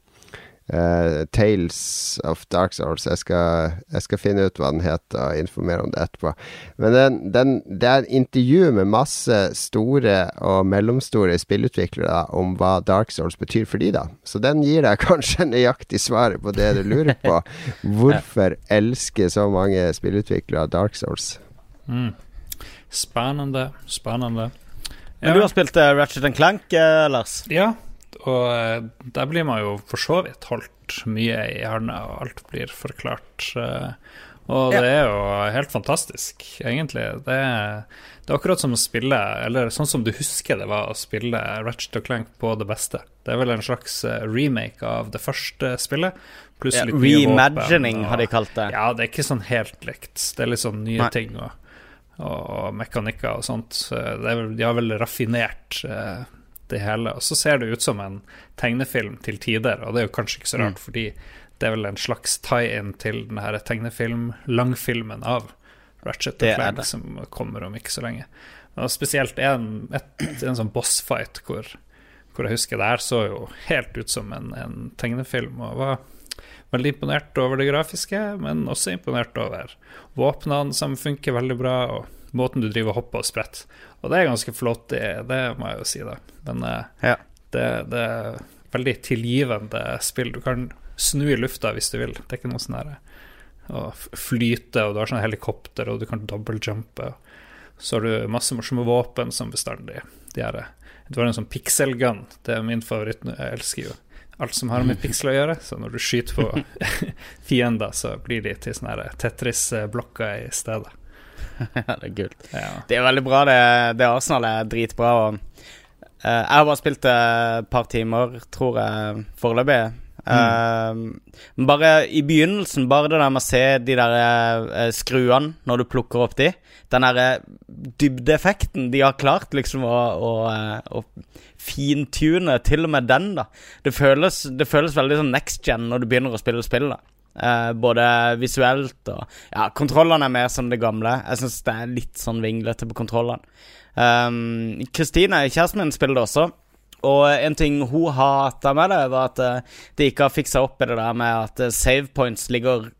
Uh, Tales of Dark Souls. Jeg skal, jeg skal, finne ut hva den heter og informere om det etterpå. Men den, den, det er en intervju med masse store og mellomstore spillutviklere om hva Dark Souls betyr for de da. Så den gir deg <laughs> kanskje nøyaktig svaret på det du lurer på. <laughs> Hvorfor elsker så mange spillutviklere Dark Souls? Mm. Spennende. Spennende. Ja. Men du har spilt uh, Ratchet Clank, uh, Lars? Ja, og eh, der blir man jo for så vidt holdt mye i hånda, og alt blir forklart. Eh, og det er jo helt fantastisk, egentlig. Det er, det er, akkurat som å spille Eller sånn som du husker det var å spille Ratchet og Clank på det beste. Det er vel en slags eh, remake av det første spillet. Pluss ja, litt Reimagining, har de kalt det. Ja, det er ikke sånn helt likt. Det er litt sånn nye Nei. ting og, og, mekanikker og sånt. Er, de har vel raffinert uh, det hele. Og så ser det ut som en tegnefilm til tider, og det er jo kanskje ikke så rart, mm. fordi det er vel en slags tie-in til den her tegnefilm-langfilmen av Ratchet og Clank som kommer om ikke så lenge. Og spesielt en, et, en sånn bossfight hvor, hvor jeg husker det her så jo helt ut som en, en tegnefilm, og var veldig imponert over det grafiske, men også imponert over våpnene som funker veldig bra. og måten du driver hopper og spretter. Og det er ganske flott, det, det må jeg jo si, da. Men uh, ja. det, det, er veldig tilgivende spill. Du kan snu i lufta hvis du vil. Det er ikke noe sånn her å flyte, og du har sånn helikopter, og du kan dobbeltjumpe. Så har du masse morsomme våpen som bestandig. De her Du har en sånn pixelgun. Det er min favoritt. Jeg elsker jo alt som har med piksler å gjøre. Så når du skyter på <laughs> <laughs> fiender, så blir de til sånne Tetris-blokker i stedet. <laughs> ja, det er kult. Ja. Det er veldig bra. Det, det Arsenal er dritbra. Og, uh, jeg har bare spilt det et par timer, tror jeg, foreløpig. Mm. Uh, bare i begynnelsen, bare det der med å se de der uh, skruene når du plukker opp de Den derre dybdeeffekten de har klart liksom å, å, å fintune til og med den, da. Det føles, det føles veldig sånn next gen når du begynner å spille spill, da. Eh, både visuelt og Ja, kontrollene er mer som det gamle. Jeg syns det er litt sånn vinglete på kontrollene. Um, Kristine, kjæresten min, spiller det også. Og en ting hun hata med det, var at uh, de ikke har fiksa opp i det der med at uh, save points ligger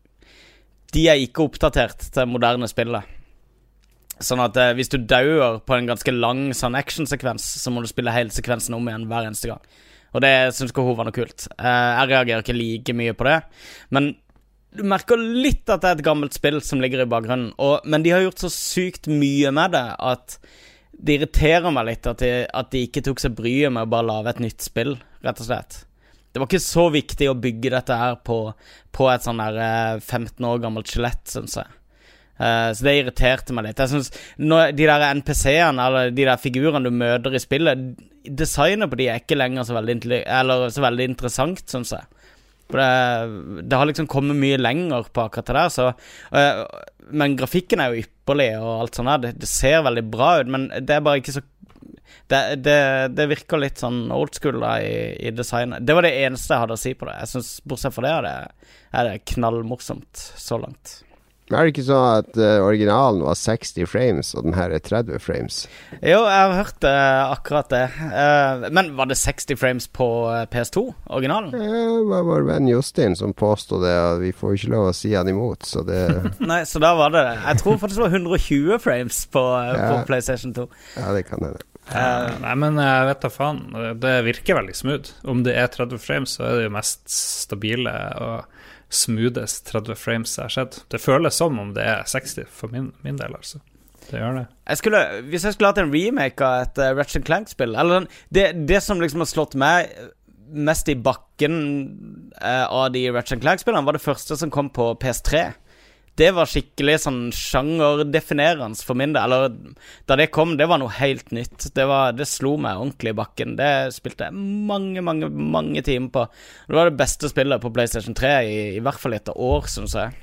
De er ikke oppdatert til moderne spillet. Sånn at uh, hvis du dauer på en ganske lang sånn actionsekvens, så må du spille hele sekvensen om igjen hver eneste gang. Og det syns ikke hun var noe kult. Eh, jeg reagerer ikke like mye på det. Men du merker litt at det er et gammelt spill som ligger i bakgrunnen. Og, men de har gjort så sykt mye med det at det irriterer meg litt at de, at de ikke tok seg bryet med å bare lage et nytt spill, rett og slett. Det var ikke så viktig å bygge dette her på, på et sånn der eh, 15 år gammelt skjelett, syns jeg. Uh, så det irriterte meg litt. Jeg synes når De der NPC-ene, eller de der figurene du møter i spillet Designet på de er ikke lenger så veldig, eller så veldig interessant, syns jeg. Det, det har liksom kommet mye lenger på akkurat det der, så eh, Men grafikken er jo ypperlig og alt sånt der. Det, det ser veldig bra ut, men det er bare ikke så det, det virker litt sånn old school da i, i designet. Det var det eneste jeg hadde å si på det. Jeg synes Bortsett fra det er det, er det knallmorsomt så langt. Men Er det ikke sånn at uh, originalen var 60 frames, og den her er 30 frames? Jo, jeg har hørt uh, akkurat det. Uh, men var det 60 frames på eh, PS2, originalen? Eh, Det var vår venn Jostein som påstod det, og vi får jo ikke lov å si han imot, så det <laughs> Nei, så da var det det. Jeg tror faktisk det var 120 frames på, ja. på PlayStation 2. Ja, det kan hende. Uh, nei, men jeg vet da faen. Det virker veldig smooth. Om det er 30 frames, så er det jo mest stabile og smoothest 30 frames jeg har sett. Det føles som om det er 60 for min, min del, altså. Det gjør det. Jeg skulle, hvis jeg skulle hatt en remake av et uh, Ratchet Clank-spill Eller sånn, det, det som liksom har slått meg mest i bakken uh, av de Ratchet Clank-spillene, var det første som kom på PS3. Det var skikkelig sånn sjangerdefinerende for min del. Eller da det kom, det var noe helt nytt. Det, var, det slo meg ordentlig i bakken. Det spilte jeg mange, mange mange timer på. Det var det beste spillet på PlayStation 3 i, i hvert fall etter år, syns jeg.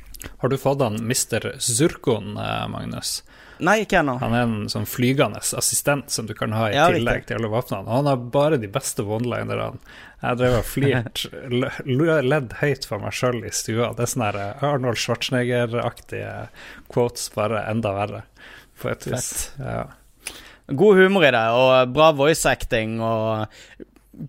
Har du fått han Mr. Zurkon, eh, Magnus? Nei, ikke ennå. Han er en sånn flygende assistent som du kan ha i Ja, tillegg til alle våpnene. Og han har bare de beste one-linerne. Jeg drev og flirte ledd høyt for meg sjøl i stua. Det er sånne her eh, Arnold Schwarzenegger-aktige quotes, bare enda verre, på et vis. Ja. God humor i det, og bra voice acting og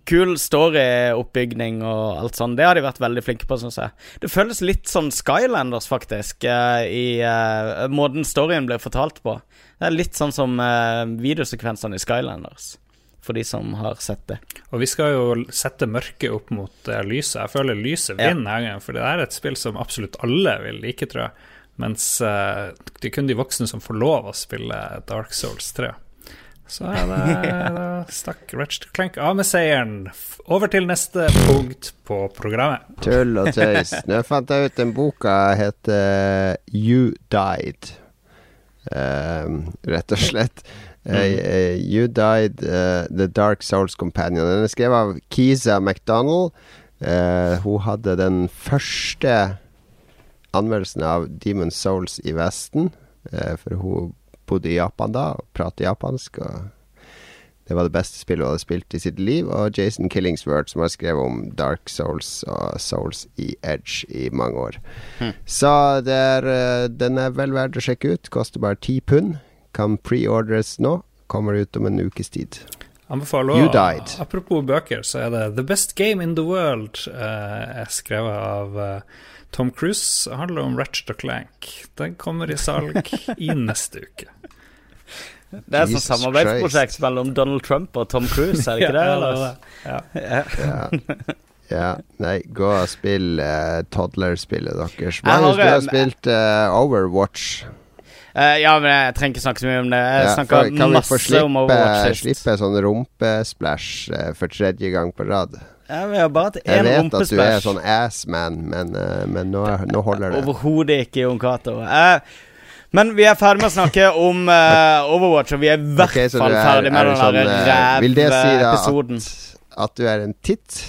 kul storyoppbygning og alt sånt. Det har de vært veldig flinke på, syns jeg. Det føles litt som Skylanders, faktisk, eh, i uh, måten storyen blir fortalt på. Det er litt sånn som uh, videosekvensene i Skylanders, for de som har sett det. Og vi skal jo sette mørket opp mot uh, lyset. Jeg føler lyset vinner ja. gangen, for det er et spill som absolutt alle vil like, tror jeg. Mens det er kun de voksne som får lov å spille Dark Souls 3. Så er det, <laughs> da stakk Ratchet Clank av med seieren. Over til neste punkt på programmet. Tull og tøys. <laughs> Nå fant jeg ut den boka heter You Died. um, rett og slett. Eh, eh, you Died, uh, The Dark Souls Companion. Den er skrevet av Kisa MacDonald. Uh, hun hadde den første anmeldelsen av Demon Souls i Vesten. eh, for hun bodde i Japan da og prater japansk. Og det var det beste spillet hun hadde spilt i sitt liv. Og Jason Killingsworth, som har skrevet om Dark Souls og Souls i Edge i mange år. Så det er, eh, den er vel verdt å sjekke ut. Koster bare ti pund. Kan preordres nå. Kommer ut om en ukes tid. Anbefaler You died. Apropos bøker, så er det The Best Game in the World, eh, skrevet av eh, Tom Cruise. Det handler om Ratchet og Clank. Den kommer i salg <laughs> i neste uke. Det er et sånt samarbeidsprosjekt mellom Donald Trump og Tom Cruise, er det ikke <laughs> det? Ja, eller? det er. Ja. Ja. ja. Nei, gå og spill uh, toddlerspillet deres. Jeg du har spilt uh, Overwatch. Uh, ja, men jeg trenger ikke snakke så mye om det. Jeg Ja, snakka for- kan få masse om Overwatch Kan sist. slippe sånn rumpesplash uh, for tredje gang på rad? Ja, vi har bare hatt Jeg vet at du er sånn assman, men, uh, men nå, nå holder det. Overhodet ikke, Jon Cato. Eh, men vi er ferdig med å snakke om uh, Overwatch, og vi er i hvert okay, fall er- ferdig er med den sånn, eh, Vil det si da at, at du er en tit,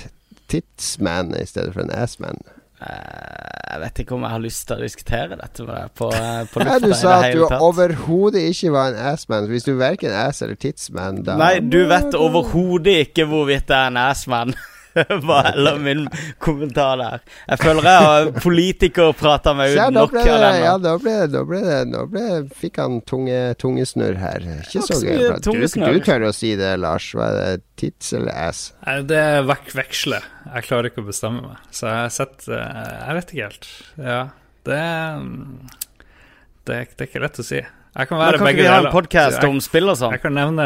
titsman i stedet for en assman? Eh, jeg vet ikke om jeg har lyst til å diskutere dette med deg på, eh, på Ja, lufta du sa at du overhodet ikke var en assman. Hvis du er verken ass eller titsman, da Nei, du vet overhodet ikke hvorvidt jeg er en assman. <laughs> <laughs> Var heller min kommentar der. Jeg føler jeg har politikerprata meg ut nok av det, den. ja, nå ble, nå ble det Nå ble, fikk han tunge, tungesnurr her. Ikke så gøy. Du, du tør å si det, Lars. Hva er det? Tits eller ass? Det vek veksler. Jeg klarer ikke å bestemme meg. Så jeg har sett eh, Jeg vet ikke helt. Ja, det mm, det, det er ikke lett å si. Jeg kan Men være kan begge vi ha en deler. podkast om spill og sånn? Jeg kan nevne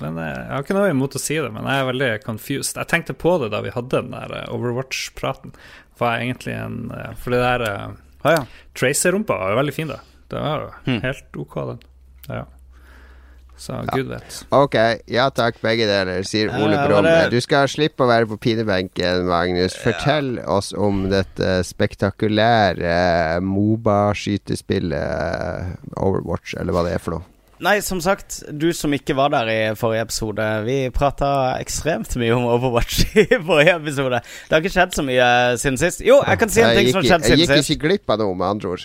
men jeg, jeg har ikke noe imot å si det, men jeg er veldig confused. Jeg tenkte på det da vi hadde den der eh, Overwatch-praten. Var jeg egentlig en eh, For det der ah, ja. Tracer-rumpa var jo veldig fin, da. Det var jo Hmm. helt OK, den. Ja. Så gud vet. Ok, ja takk, begge deler, sier Ole Brumm. Du skal slippe å være på pinebenken, Magnus. Fortell oss om dette spektakulære Moba-skytespillet Overwatch, eller hva det er for noe. Nei, som sagt, du som ikke var der i forrige episode Vi prata ekstremt mye om Overwatch <laughs> i forrige episode. Det har ikke skjedd så mye siden sist. Jo, jeg kan si en ting som har skjedd siden sist. jeg gikk ikke glipp av noe, med andre ord.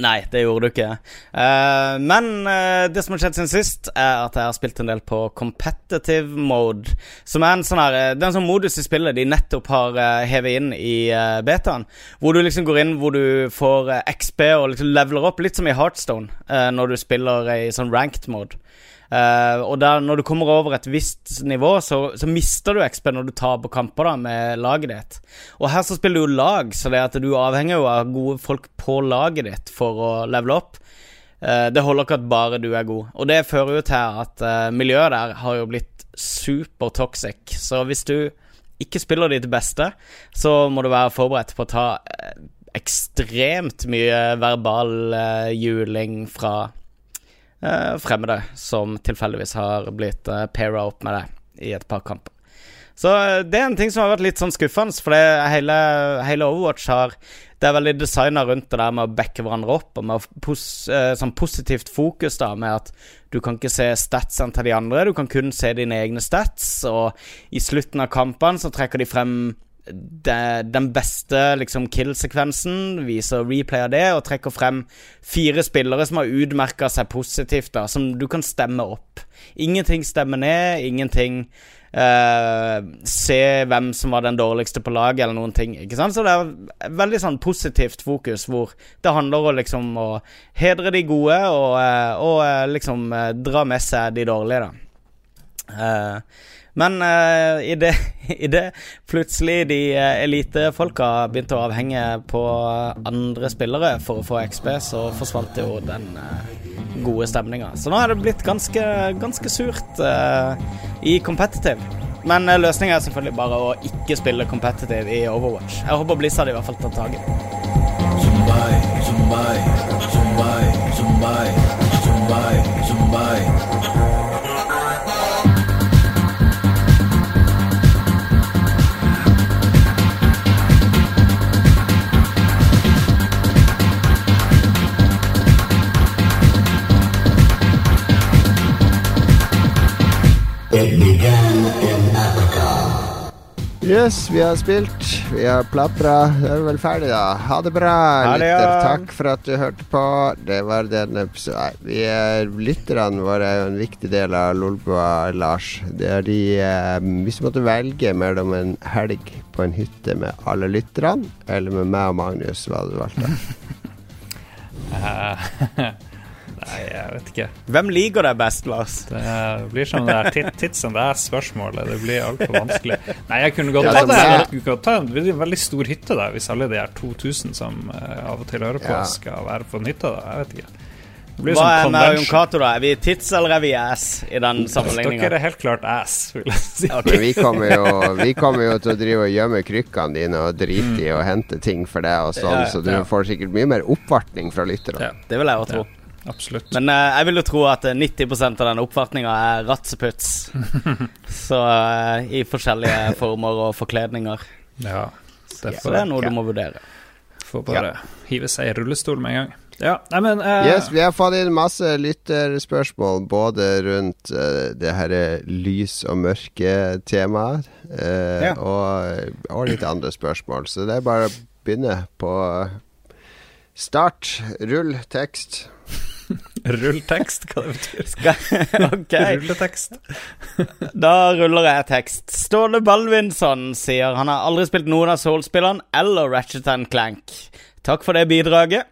Nei, det gjorde du ikke. Uh, men uh, det som har skjedd siden sist, er at jeg har spilt en del på competitive mode. Som er en sånn her eh, Det er en sånn modus i spillet de nettopp har uh, hevet inn i uh, betaen. Hvor du liksom går inn hvor du får XP og liksom leveler opp, litt som i Heartstone, når du spiller i sånn ranked mode. Eh, og der, når du kommer over et visst nivå, så, så mister du XP når du taper kamper da med laget ditt. Og her så spiller du lag, så det at du avhenger jo av gode folk på laget ditt for å levele opp. Uh, det holder ikke at bare du er god. Og det fører jo til at uh, miljøet der har jo blitt super toxic. Så hvis du ikke spiller ditt beste, så må du være forberedt på å ta ekstremt mye verbal juling fra eh, fremmede som tilfeldigvis har blitt eh, paira opp med det i et par kamper. Så eh, det er en ting som har vært litt sånn skuffende, for det hele, hele Overwatch har Det er veldig designa rundt det der med å backe hverandre opp, og med pos, eh, sånn positivt fokus da med at du kan ikke se statsene til de andre, du kan kun se dine egne stats, og i slutten av kampene så trekker de frem den beste liksom kill-sekvensen, viser replay av det, og trekker frem fire spillere som har utmerka seg positivt, da, som du kan stemme opp. Ingenting stemmer ned, ingenting uh, se hvem som var den dårligste på laget, eller noen ting. Ikke sant? Så det er veldig sånn positivt fokus, hvor det handler om liksom å hedre de gode, og, eh, og eh, liksom dra med seg de dårlige, da. Eh, men uh, i, det, <laughs> i det plutselig de uh, elitefolka begynte å avhenge på andre spillere for å få XP, så forsvant jo den gode stemninga. Så nå er det blitt ganske, ganske surt uh, i competitive. Men løsninga er selvfølgelig bare å ikke spille competitive i Overwatch. Jeg håper Blizzard i hvert fall tar tak i det. Yes, vi har spilt. Vi har plapra. Da er vi vel ferdig, da. Ha det bra, lytter. Takk for at du hørte på. Det var den episoden vi er, Lytterne våre er jo en viktig del av Lolbua, Lars. Det er de eh, Hvis du måtte velge mellom en helg på en hytte med alle lytterne, eller med meg og Magnus, hva hadde du valgt? da? <laughs> <laughs> Nei, jeg vet ikke. Hvem liker deg best, Lars? Det blir som det der tit- tids and ass-spørsmålet. Det blir altfor vanskelig. Nei, jeg kunne godt Ja, ta altså, det. ta en veldig, stor hytte, da, hvis alle de her 2000 som uh, av og til hører på, Ja. skal være på en hytte. da Jeg vet ikke. Hva sånn er med Jon. Cato, da? Er vi tits eller er vi ass i den Dere er helt klart ass, vil jeg si. Men vi kommer, jo, vi kommer jo til å drive og gjemme krykkene dine og drite i å hente ting for deg og sånn, Ja, ja, så du får sikkert mye mer oppvartning fra lytterne. Ja. Det vil jeg òg tro. Absolutt. Men eh, jeg vil jo tro at eh, 90% av den oppfatninga er ratseputs. <laughs> så eh, i forskjellige former og forkledninger. ja, det Så det er noe ja. du må vurdere. får bare hive seg i rullestol med en gang. Ja, nei, men uh... Yes, vi har fått inn masse lytterspørsmål, både rundt uh, det her lys- og mørke-temaet, uh, Ja. og, og litt andre spørsmål. Så det er bare å begynne på start. Rull tekst. <laughs> Rulletekst, hva det betyr. <laughs> ok, Rulletekst. <laughs> da ruller jeg tekst. Ståle Balvinson sier han har aldri spilt noen av Soul-spillene eller Ratchet Clank. Takk for det bidraget.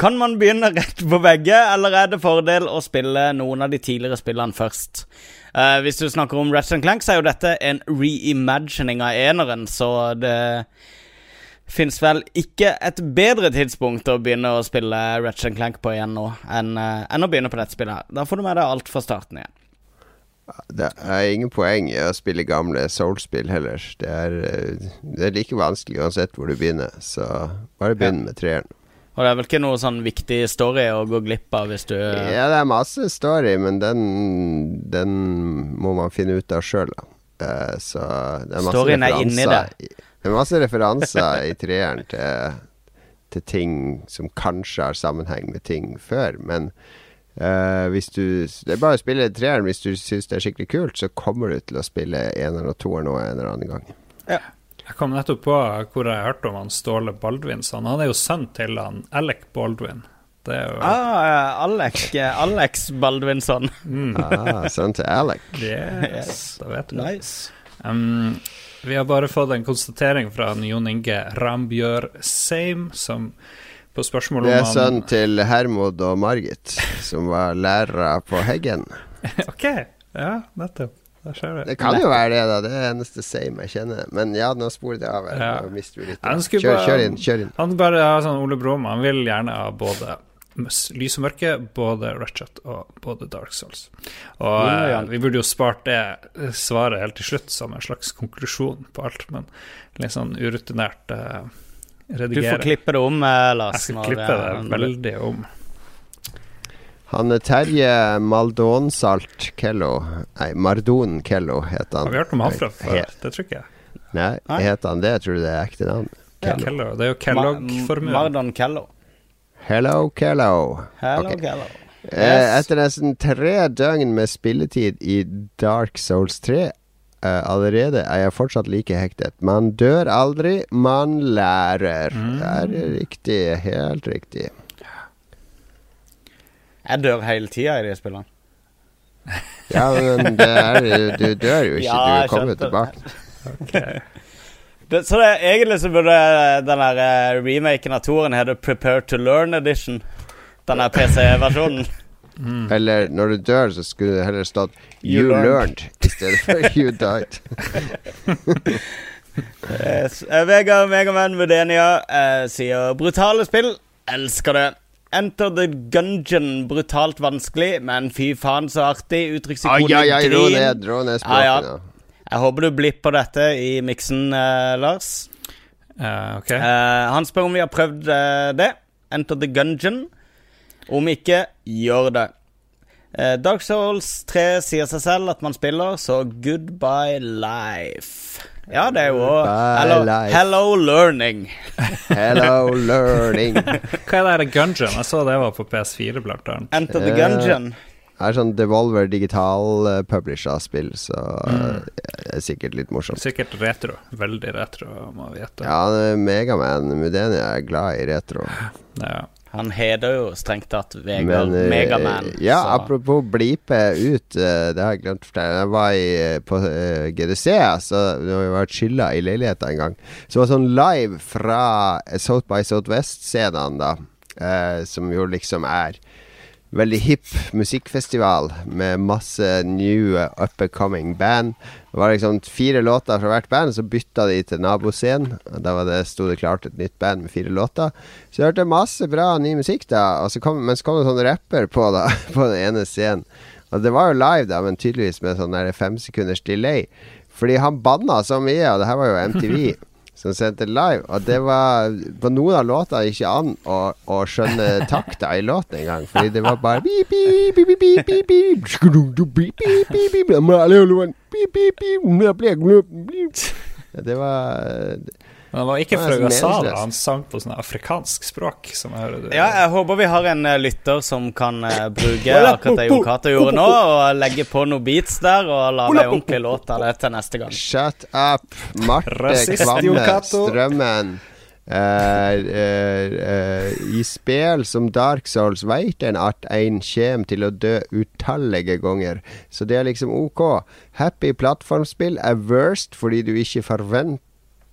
Kan man begynne rett på begge, eller er det fordel å spille noen av de tidligere spillene først? Uh, hvis du snakker om Ratchet Clank, så er jo dette en reimagining av eneren, så det fins vel ikke et bedre tidspunkt å begynne å spille Ratchet Clank på igjen nå enn, eh, enn å begynne på dette spillet. her. Da får du med deg alt fra starten igjen. Det er ingen poeng i å spille gamle Soul-spill heller. Det er, eh, det er like vanskelig uansett hvor du begynner, så bare begynn med treeren. Og det er vel ikke noe sånn viktig story å gå glipp av hvis du Ja, det er masse story, men den, den må man finne ut av sjøl, da. Eh, så det er masse Storyen er inni referanser- Det er masse referanser i treeren til, til ting som kanskje har sammenheng med ting før, men uh, hvis du Det er bare å spille treeren hvis du syns det er skikkelig kult, så kommer du til å spille eneren og toeren Nå en eller annen gang. Jeg kom nettopp på hvor jeg hørte om han Ståle Baldvinsson. Han er jo sønn til han Alec Baldwin. Det er jo Ah, Alex, Alex Baldvinsson. Ah, sønn til Alec. Yes, da vet du. Nice. Um, vi har bare fått en konstatering fra Jon Inge Rambjør Seim, som på spørsmål om Det er sønnen til Hermod og Margit, som var lærere på Heggen. <laughs> OK, ja, nettopp. Du. Det kan jo være det, da. Det er eneste same jeg kjenner. Men ja, nå sporet jeg av. Ja. Kjør, kjør inn. Kjør inn. Han bare har sånn Ole Brumm, han vil gjerne ha både lys og mørke, både Ratchet og både Dark Souls. Og Ja, ja. eh, vi burde jo spart det svaret helt til slutt som en slags konklusjon på alt, men litt sånn urutinert Redigere Du får klippe det om, eh, Lars. Jeg skal klippe det det veldig om. Han er Terje Maldonsalt Kello Nei, Mardon Kello heter han. Har vi hørt om han fra før? Det tror ikke jeg. Nei, Nei. heter han det? Jeg tror det er ekte navn. Kello. Kellogg. Det er jo Kellogg-formuen. Mardon Kello. Hello, Kello. Hello, okay. Kello. Eh, Yes. etter nesten tre døgn med spilletid i Dark Souls 3 Uh, allerede er jeg fortsatt like hektet. Man dør aldri, man lærer. Det er riktig. Helt riktig. Jeg dør hele tida i de spillene. Ja, men det er, du dør jo ikke. Ja, du kommer tilbake. Okay. <laughs> Det, så det, egentlig så burde den der eh, remaken av toren hete Prepare to Learn Edition. Den der PC-versjonen. <laughs> Eller når du dør, så skulle det heller stått You You, learned." learned i stedet for <laughs> You died. Yes. Eh, Vegard Megaman Vudenia eh, sier brutale spill. Elsker det. Enter the Gungeon. Brutalt vanskelig, men fy faen så artig. Uttrykksikonet ai, ai, ro ned, ro ned Ja, ja. Jeg håper du blipper dette i miksen, eh, Lars. Uh, ok. Eh, han spør om vi har prøvd eh, det. Enter the Gungeon. Om ikke, gjør det. Eh, Dark Souls 3 sier seg selv at man spiller, så goodbye life. Ja, det er jo Goodbye life. hello learning. Hello, learning. <laughs> Hva er det Gungeon? Jeg så det var på PS4, blant annet. Enter the Eh, Gungeon. Det er sånn Devolver digital uh, publisha spill, så Mm. uh, det er sikkert litt morsomt. Sikkert retro. Veldig retro, må vi gjette. Ja, Megaman Mudeni er glad i retro. Ja. Han heter jo strengt tatt Vegard Men, eh, Megaman. Ja, så- apropos blipe ut, eh, det har jeg glemt å fortelle. Jeg var i, eh, på eh, GDC, så vi var chilla i leiligheta en gang. Så det var sånn live fra South by Southwest-scenene, da. eh, som jo liksom er veldig hipp musikkfestival med masse new up and coming band. Det var liksom fire låter fra hvert band, så bytta de til naboscenen. Da var det, sto det klart et nytt band med fire låter. Så jeg hørte masse bra ny musikk, da. Så kom, men så kom det sånn rapper på, da, <laughs> på den ene scenen. Og det var jo live, da, men tydeligvis med sånn fem sekunders delay. Fordi han banna så mye, og det her var jo MTV som sendte live. Og det var På noen av låtene ikke an å, å skjønne takta i låten engang. Fordi det var bare Det var men han var ikke fra USA, da. Han sang på sånn afrikansk språk, som jeg hører du Ja, jeg håper vi har en eh, lytter som kan eh, bruke akkurat det Jon Cato gjorde nå, og legge på noen beats der og lage en ordentlig låt av det til neste gang. Shut up, Marte Kvamme Strømmen. Uh, eh, eh, I spill som Dark Souls veit en at en kommer til å dø utallige ganger. Så det er liksom ok. Happy plattformspill er worst fordi du ikke forventer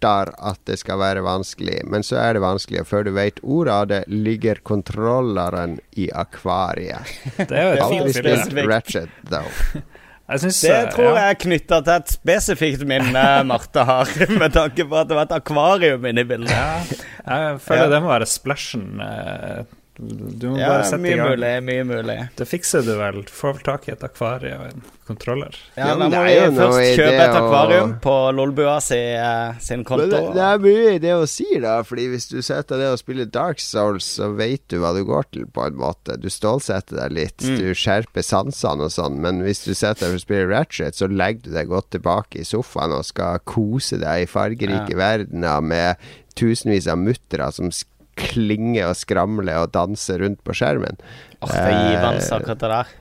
at det skal være vanskelig, men så er det vanskelig. Og før du vet ordet av det, ligger kontrolleren i akvariet. <laughs> Det er jo et Aldri fint spilt Ratchet, though. <laughs> Jeg synes, Det eh, tror ja. jeg er knytta til et spesifikt minne <laughs> Marte har, med tanke på at det var et akvarium inne i bildet. Jeg føler Ja. det må være splashen. eh, Du må Ja, bare sette i gang. mulig, mye mulig. Det fikser du vel. Du får vel tak i et akvarium og en kontroller. Ja, Ja, Da men må jo først kjøpe et å- akvarium på Lolbua si, uh, sin konto. det, det er mye i det å si, da. Fordi hvis du setter deg og spiller Dark Souls, så vet du hva du går til, på en måte. Du stålsetter deg litt, Mm. du skjerper sansene og sånn. Men hvis du setter deg og spiller Ratchet, så legger du deg godt tilbake i sofaen og skal kose deg i fargerike verdener med tusenvis av muttere som sk- klinger og skramle og danse rundt på skjermen. Åh, det er givende Eh, akkurat det der.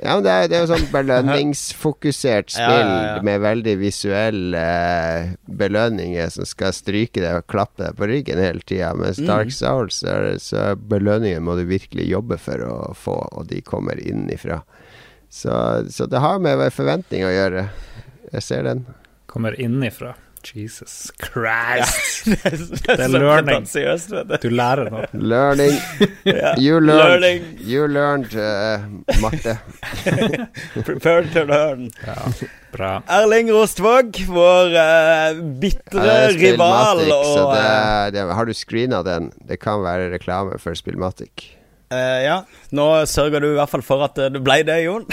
Ja, men det er, det er jo sånn belønningsfokusert spill <laughs> ja, ja. med veldig visuelle eh, belønninger som skal stryke deg og klappe deg på ryggen hele tida. Mens Mm. Dark Souls, så, er så belønninger må du virkelig jobbe for å få, og de kommer innifra. Så, så det har med forventning å gjøre. Jeg ser den. Kommer innifra. Jesus Christ. <laughs> det er, det er learning. vet du. Du lærer noe. Learning. <laughs> Ja. You learned. Learning. You learned, uh, Marte. <laughs> Prepare to learn. Ja, bra. Erling Rostvåg, vår uh, bitre ja, rival og det, eh, det, Har du screena den? Det kan være reklame for Spillmatic. Uh, Ja, nå sørger du i hvert fall for at det ble det, Jon.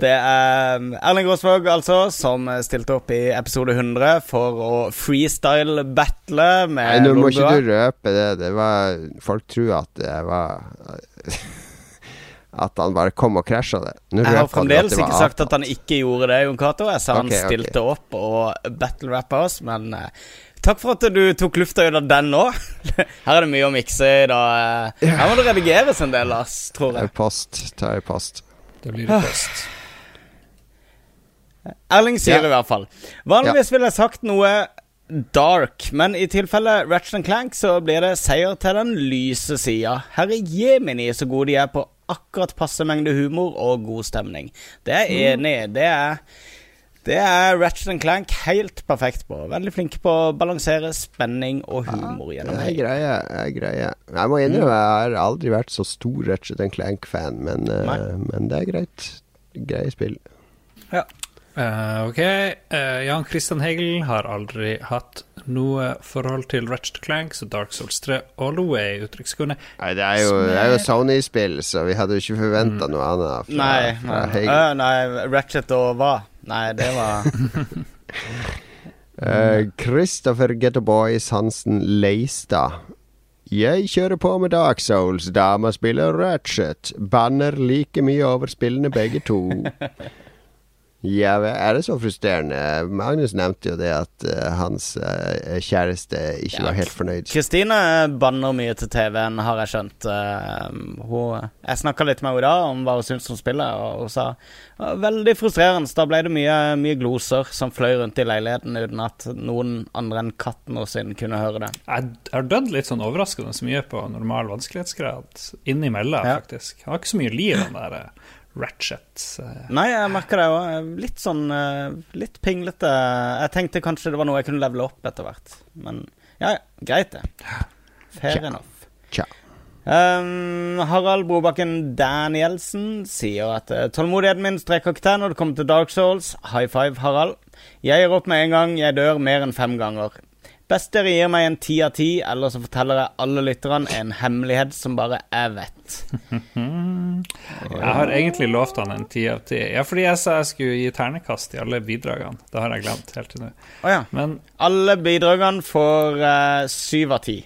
Det er um, Erling Rosvåg, altså, som stilte opp i episode 100 for å freestyle-battle med Nei, nå må ikke du røpe det. det var, folk tror at det var <laughs> At han bare kom og krasja det. Nå Jeg har fremdeles ikke sagt at han ikke gjorde det, Jon Cato. Jeg sa han Ok, okay. stilte opp og battle-rappa oss, men eh, takk for at du tok lufta ut av den nå. <laughs> Her er det mye å mikse i dag. eh. Her må det redigeres en del, Lars, tror jeg. Det er post. Det er post. Det blir det post. Erling sier Ja. i hvert fall. Vanligvis ville jeg sagt noe dark, men i tilfelle Ratchet Clank så blir det seier til den lyse sida. Herre jemini så gode de er på akkurat passe mengde humor og god stemning. Det er jeg enig i. Det er det er Ratchet Clank helt perfekt på. Veldig flinke på å balansere spenning og humor ja, gjennom hele. greie. Det er greie. Jeg må innrømme jeg har aldri vært så stor Ratchet Clank-fan, men, uh, men det er greit. Greie spill. Eh, ok. Uh, Jan Christian Hegel har aldri hatt noe forhold til Ratchet Clank, så Dark Souls 3 all the way. Uttrykkskunde. Nei, det er jo, er jo Sony-spill, så vi hadde jo ikke forventa noe annet fra, Nei, fra nei, Hegel. Uh, nei, Ratchet og hva? Nei, det var <laughs> Eh, Christopher Getterboys Hansen Leistad. Jeg kjører på med Dark Souls, dama spiller Ratchet. Banner like mye over spillene begge to. <laughs> Ja, er det så frustrerende? Magnus nevnte jo det at uh, hans uh, kjæreste ikke Ja. var helt fornøyd. Kristine banner mye til TV-en, har jeg skjønt. Uh, hun, jeg snakka litt med henne da om hva hun syntes om spillet, og hun sa veldig frustrerende. Da ble det mye, mye gloser som fløy rundt i leiligheten uten at noen andre enn katten sin kunne høre det. Jeg har dødd litt sånn overraskende så mye på normal vanskelighetsgrad innimellom, Ja. faktisk. Han har ikke så mye liv, den der Ratchet. eh. Nei, jeg merker det òg. Litt sånn eh, Litt pinglete. Jeg tenkte kanskje det var noe jeg kunne levele opp etter hvert. Men ja, ja. Greit, det. Fair enough. Tja. Um, Harald Brobakken Danielsen sier at uh, tålmodigheten min strekker ikke til når det kommer til Dark Souls. High five, Harald. Jeg gir opp med en gang jeg dør mer enn fem ganger. Best dere gir meg en ti av ti, eller så forteller jeg alle lytterne en hemmelighet som bare jeg vet. Jeg har egentlig lovt han en ti av ti. Ja, fordi jeg sa jeg skulle gi ternekast i alle bidragene. Det har jeg glemt helt til nå. Oh, ja. Men Alle bidragene får syv uh, av ti.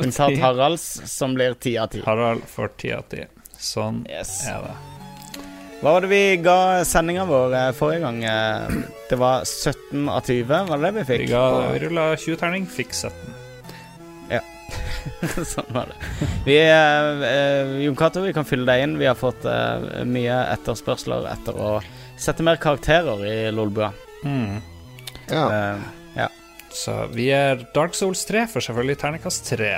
Unntatt. Haralds, som blir ti av ti. Harald får ti av ti. Sånn Yes. er det. Hva var det vi ga sendinga vår eh, forrige gang? Eh, Det var 17 av 20, var det det vi Vi, fikk? ga, vi rulla 20-terning, fikk 17. Ja. <laughs> sånn var det. Vi, eh, eh, Jon Cato, vi kan fylle deg inn. Vi har fått eh, mye etterspørsler etter å sette mer karakterer i Lolbua. Mm. Ja. Eh, Så vi er Dark Souls 3 for selvfølgelig terningkast 3.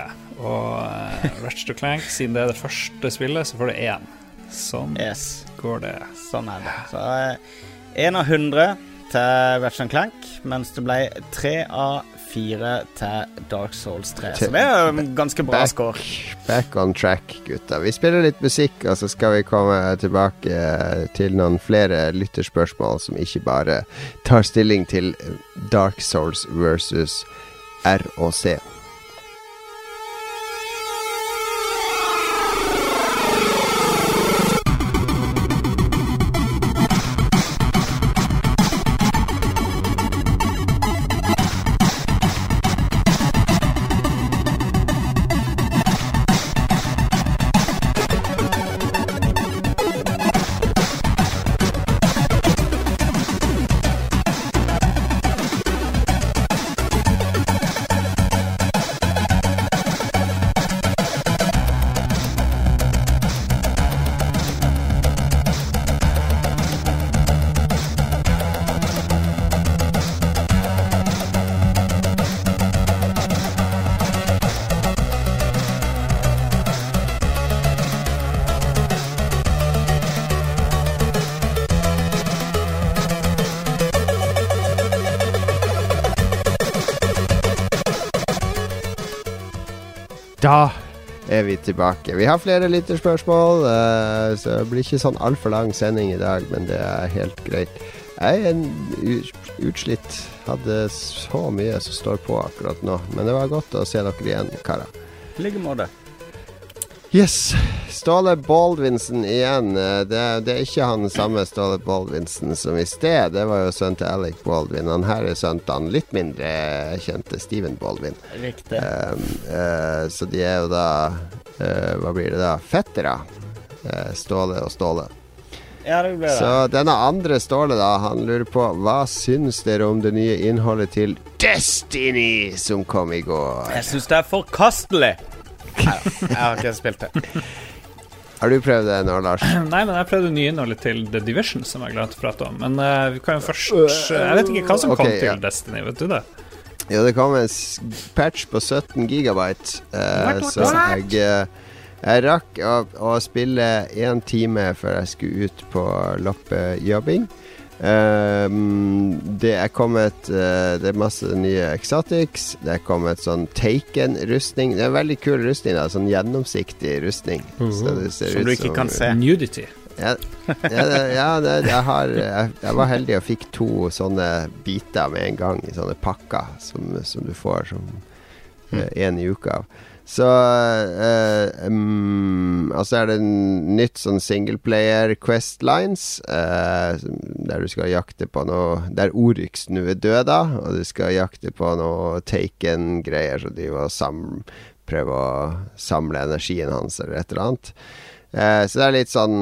Og uh, Ratchet Clank, siden det er det første spillet, så får det én. Sånn yes, går det. sånn er det. Så én av 100 til Ratchan Clank, mens det ble tre av fire til Dark Souls 3. Så det er jo en ganske bra Back, score. back on track, gutta. Vi spiller litt musikk, og så skal vi komme tilbake til noen flere lytterspørsmål som ikke bare tar stilling til Dark Souls versus ROC. Tilbake. Vi har flere lytterspørsmål, uh, så det blir ikke sånn altfor lang sending i dag, men det er helt greit. Jeg er en utslitt. Hadde så mye som står på akkurat nå, men det var godt å se dere igjen, karer. I like måte. Yes. Ståle Baldvinsen igjen. Eh, Det, det er ikke han samme Ståle Baldvinsen som i sted. Det var jo sønnen til Alec Baldwin. Han her er sønnen til han litt mindre kjente Steven Baldwin. Riktig. Um, uh, så de er jo da eh, Hva blir det da? Fettere. Eh, Ståle og Ståle. Ja, det blir det. Så denne andre Ståle, da, han lurer på hva syns dere om det nye innholdet til Destiny som kom i går? Jeg syns det er forkastelig. Neida, jeg har ikke spilt det. Har du prøvd det nå, Lars? <clears throat> Nei, men jeg prøvde nyinnholdet til The Division, som jeg glemte å prate om. Men uh, vi kan jo først Jeg vet ikke hva som kom til ja. Destiny, vet du det? Jo, det kom en patch på 17 gigabyte, eh, så jeg eh, Jeg rakk å, å spille én time før jeg skulle ut på loppejobbing. Um, det er kommet uh, Det er masse nye exotics. Det er kommet sånn Taken-rustning. Det er en veldig kul rustning. da Sånn gjennomsiktig rustning. Så det ser Som ut du ikke kan se. Nudity. Ja, ja, det, ja det, jeg, har, jeg, jeg var heldig og fikk to sånne biter med en gang i sånne pakker som, som du får som én i uka. Så eh, um, Og så er det en nytt sånn singleplayer Quest Lines, eh, der du skal jakte på noe Der Oryx nå er død, da, og du skal jakte på noe Taken-greier, så de må sam, prøve å samle energien hans, eller et eller annet. Eh, så det er litt sånn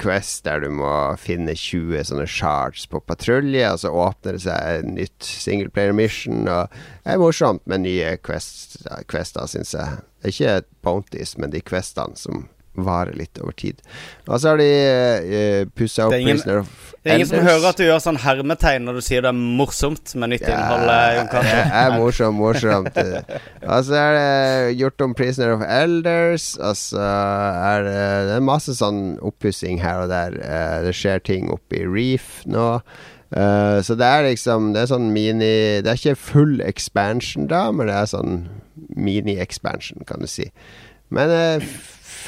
Quest der du må finne 20 sånne shards på patrulje, og så åpner det seg en nytt singleplayer mission. Og det er morsomt med nye quest, quester, syns jeg. Ikke bounties, men de questene som varer litt over tid. Og så har de uh, pussa opp er Prisoner of Det er ingen som hører at du gjør sånn hermetegn når du sier det er morsomt med nytt innhold. eh, det er morsomt, morsomt. Og så er det gjort om Prisoner of Elders. Og så er det, det er masse sånn oppussing her og der. Eh, Det skjer ting oppe i Reef nå. Uh, så det er liksom Det er sånn mini Det er ikke full expansion, da, men det er sånn mini-expansion, kan du si. Men eh,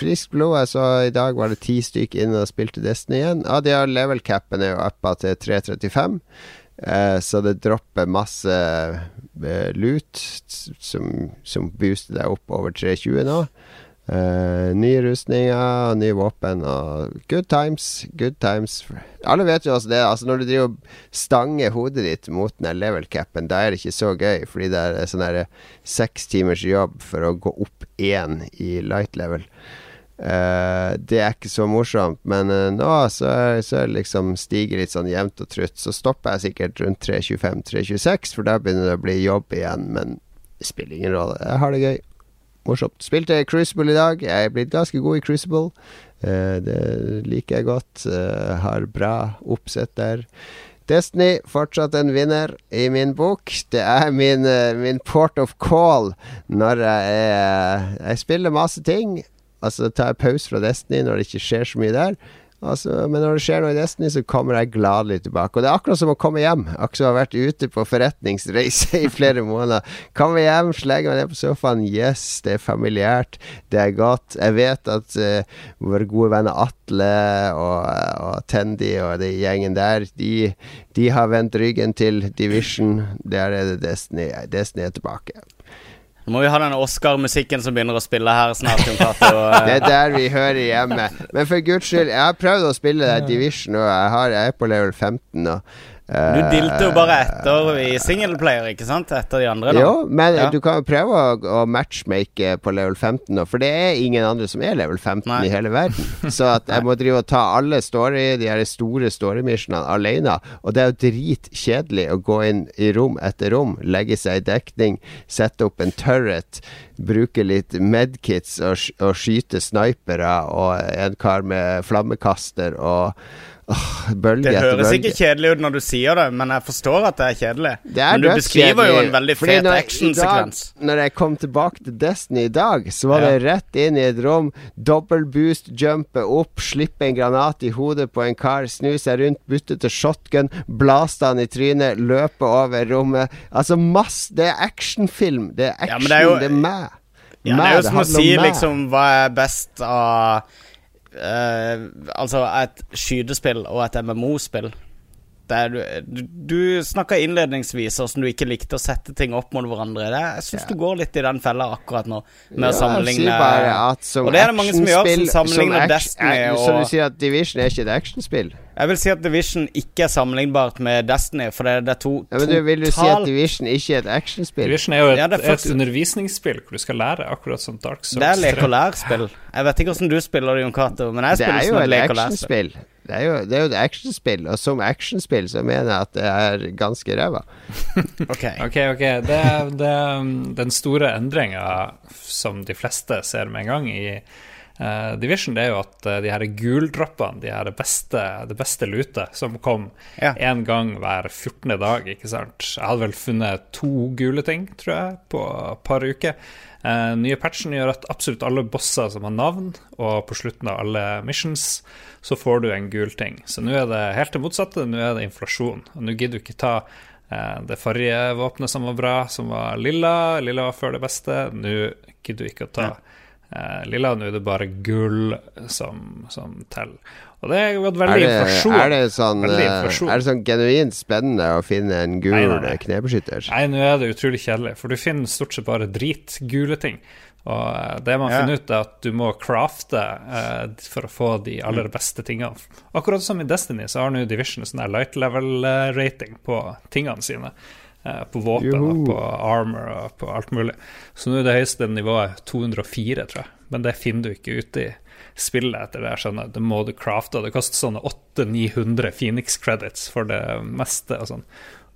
friskt blod. Jeg så i dag var det ti stykker inne og spilte Destiny igjen. Ja, de har level capen er jo uppa til 335. Eh, så det dropper masse eh, lut som, som booster deg opp over 320 nå. Eh, nye rustninger, nye våpen og good times. Good times. Alle vet jo også det. Altså Når du driver og stanger hodet ditt mot den level capen, da er det ikke så gøy, fordi det er sånn seks timers jobb for å gå opp én i light level. Eh, det er ikke så morsomt, men uh, nå så, så liksom stiger litt sånn jevnt og trutt. Så stopper jeg sikkert rundt 3.25-3.26, for da begynner det å bli jobb igjen. Men det spiller ingen rolle. Jeg har det gøy. Morsomt. Spilte Crucible i dag. Jeg er blitt ganske god i Crucible. Uh, det liker jeg godt. Har bra oppsett der. Destiny, fortsatt en vinner i min bok. Det er min, min port of call når jeg er Jeg spiller masse ting. Altså tar jeg pause fra Destiny når det ikke skjer så mye der. Altså, men når det skjer noe i Destiny, så kommer jeg gladelig tilbake. Og det er akkurat som å komme hjem. Akkurat som å ha vært ute på forretningsreise <laughs> i flere måneder. Kommer hjem, slenger meg ned på sofaen. Yes, det er familiært. Det er godt. Jeg vet at uh, våre gode venner Atle og, og Tendi og den gjengen der, de, de har vendt ryggen til Division. Der er det Destiny. Destiny er tilbake. Nå må vi ha den Oscar-musikken som begynner å spille her snart. Cato. <laughs> Det er der vi hører hjemme. Men for guds skyld, jeg har prøvd å spille Division, og jeg, har, jeg er på level 15 nå. Du dilter jo bare etter i singleplayer, ikke sant? Etter de andre. Da. Jo, men Ja. du kan jo prøve å, matchmake på level 15 nå, for det er ingen andre som er level 15 Nei. i hele verden. <laughs> Så at jeg må drive og ta alle story, de her store story-missionene alene. Og det er jo dritkjedelig å gå inn i rom etter rom, legge seg i dekning, sette opp en turret, bruke litt medkits og, og skyte snipere og en kar med flammekaster og bølge Det høres bølge. ikke kjedelig ut når du sier det, men jeg forstår at det er kjedelig. Det er men du beskriver jo en veldig fet actionsekvens. Når jeg kom tilbake til Destiny i dag, så var Ja. det rett inn i et rom, Double boost, jumpe opp, slippe en granat i hodet på en kar, snu seg rundt, bytte til shotgun, blaste han i trynet, løpe over rommet. Altså masse Det er actionfilm. Det er action. ja, det er jo- det er meg. Ja, det er jo som å si liksom hva er best av eh, Altså et skytespill og et MMO-spill. Det er, du du, du snakka innledningsvis hvordan du ikke likte å sette ting opp mot hverandre. Det, jeg syns Ja. du går litt i den fella akkurat nå, med Ja, å sammenligne bare at som Og det er det mange som gjør, som sammenligner som Destiny og- Så du sier at Division er ikke et actionspill? Jeg vil si at Division ikke er sammenlignbart med Destiny, for det, det er to Ja, men du, vil du si at Division ikke er et actionspill? Division er jo et, Ja, er faktisk- et undervisningsspill hvor du skal lære, akkurat som Dark Souls Det er lek og lær-spill. Jeg vet ikke hvordan du spiller det, Jon Cato, men jeg Det spiller er jo et lek og lær-spill. Det er, jo, det er jo et actionspill, og som actionspill så mener jeg at det er ganske ræva. <laughs> Ok. Ok, ok. Det, er- det, er den store endringa som de fleste ser med en gang i eh, Division, det er jo at uh, de her guldroppene, de her beste, det beste lute, som kom Ja. gang hver 14. dag, ikke sant. Jeg hadde vel funnet to gule ting, tror jeg, på et par uker. Uh, nye patchen gjør at absolutt alle bosser som har navn, og på slutten av alle missions, så får du en gul ting. Så nå er det helt det motsatte, nå er det inflasjon. Og nå gidder du ikke ta det forrige våpenet som var bra, som var lilla. Lilla var før det beste. Nå gidder du ikke å ta eh, lilla, nå er det bare gull som, som teller. Og det er jo veldig det, inflasjon. er, sånn, eh, er det sånn genuint spennende å finne en gul Nei, nei, nei. knebeskytter? Nei, nå er det utrolig kjedelig, for du finner stort sett bare dritgule ting. Og eh, det man Ja. finner ut, er at du må crafte eh, for å få de aller beste tingene. Akkurat som i Destiny, så har nå Division sånn light level-rating på tingene sine. Eh, På våpen og på armor og på alt mulig. Så nå er det høyeste nivået 204, tror jeg. Men det finner du ikke ute i spillet, etter det jeg skjønner. Det må du crafte. Det koster sånne 800-900 Phoenix credits for det meste. og sånn.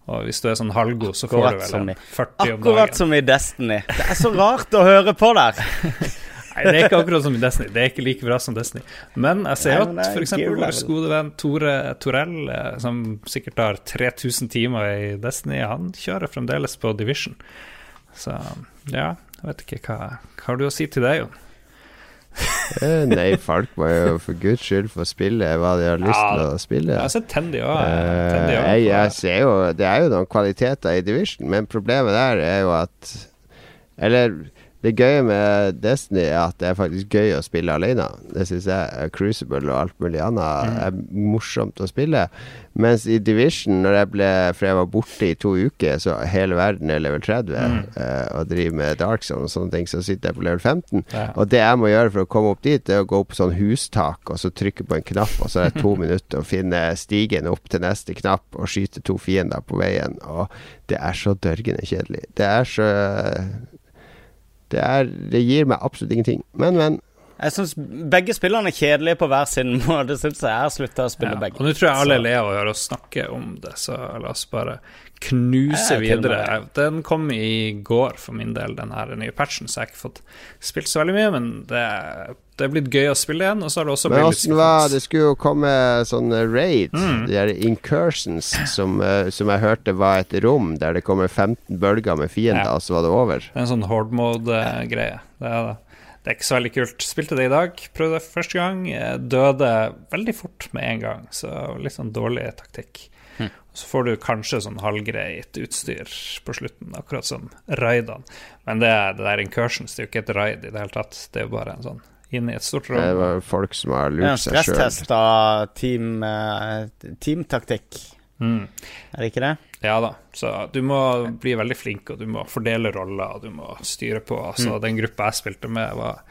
Og hvis du er sånn halvgod, så får Akkurat du vel en 40 om dagen. Akkurat som i Destiny. Det er så rart å høre på der. <laughs> Nei, det er ikke akkurat som i Destiny. Det er ikke like bra som Destiny. Men jeg ser jo at f.eks. vår gode venn Tore Torell, eh, som sikkert har 3000 timer i Destiny, han kjører fremdeles på Division. Så ja, jeg vet ikke hva, hva har du å si til det, Jon? Eh, nei, folk må jo for guds skyld få spille hva de har lyst Ja, til å spille. Jeg har sett Tendy òg. Eh, Det er jo noen kvaliteter i Division, men problemet der er jo at Eller Det gøye med Destiny er at det er faktisk gøy å spille alene. Det syns jeg Crucible og alt mulig annet er morsomt å spille. Mens i Division, når jeg ble For jeg var borte i to uker, så hele verden er level 30 eh, og driver med Dark Zone og sånne ting, så sitter jeg på level 15. Ja. Og det jeg må gjøre for å komme opp dit, det er å gå opp på sånn hustak og så trykke på en knapp, og så er det to <laughs> minutter å finne stigen opp til neste knapp og skyte to fiender på veien. Og det er så dørgende kjedelig. Det er så Det, er, det gir meg absolutt ingenting. Men, men. Jeg syns begge spillerne er kjedelige på hver sin <laughs> måte, syns jeg. Jeg har slutta å spille Ja. begge. Og nå tror jeg alle ler av å høre oss snakke om det, så la oss bare knuse er videre. Den kom i går for min del, den her nye patchen, så jeg har ikke fått spilt så veldig mye, men det, det er blitt gøy å spille igjen, og så har det også Men blitt litt åssen var. Det skulle jo komme sånne raid, Mm. de der incursions, som, eh, som jeg hørte var et rom der det kommer 15 bølger med fiender, Ja. og så var det over. Det er en sånn horde mode-greie. Det er det. Det er ikke så veldig kult. Spilte det i dag, prøvde det første gang. Døde veldig fort med en gang, så litt sånn dårlig taktikk. Hm. Så får du kanskje sånn halvgreit utstyr på slutten, akkurat som raidene. Men det, det der incursions det er jo ikke et raid i det hele tatt. Det er jo bare en sånn inn i et stort rom. Det var folk som har lurt seg sjøl. stresstest av team, eh, teamtaktikk. Mm. Er det ikke det? Ja da, så du må bli veldig flink, og du må fordele roller, og du må styre på. Så den gruppa jeg spilte med, var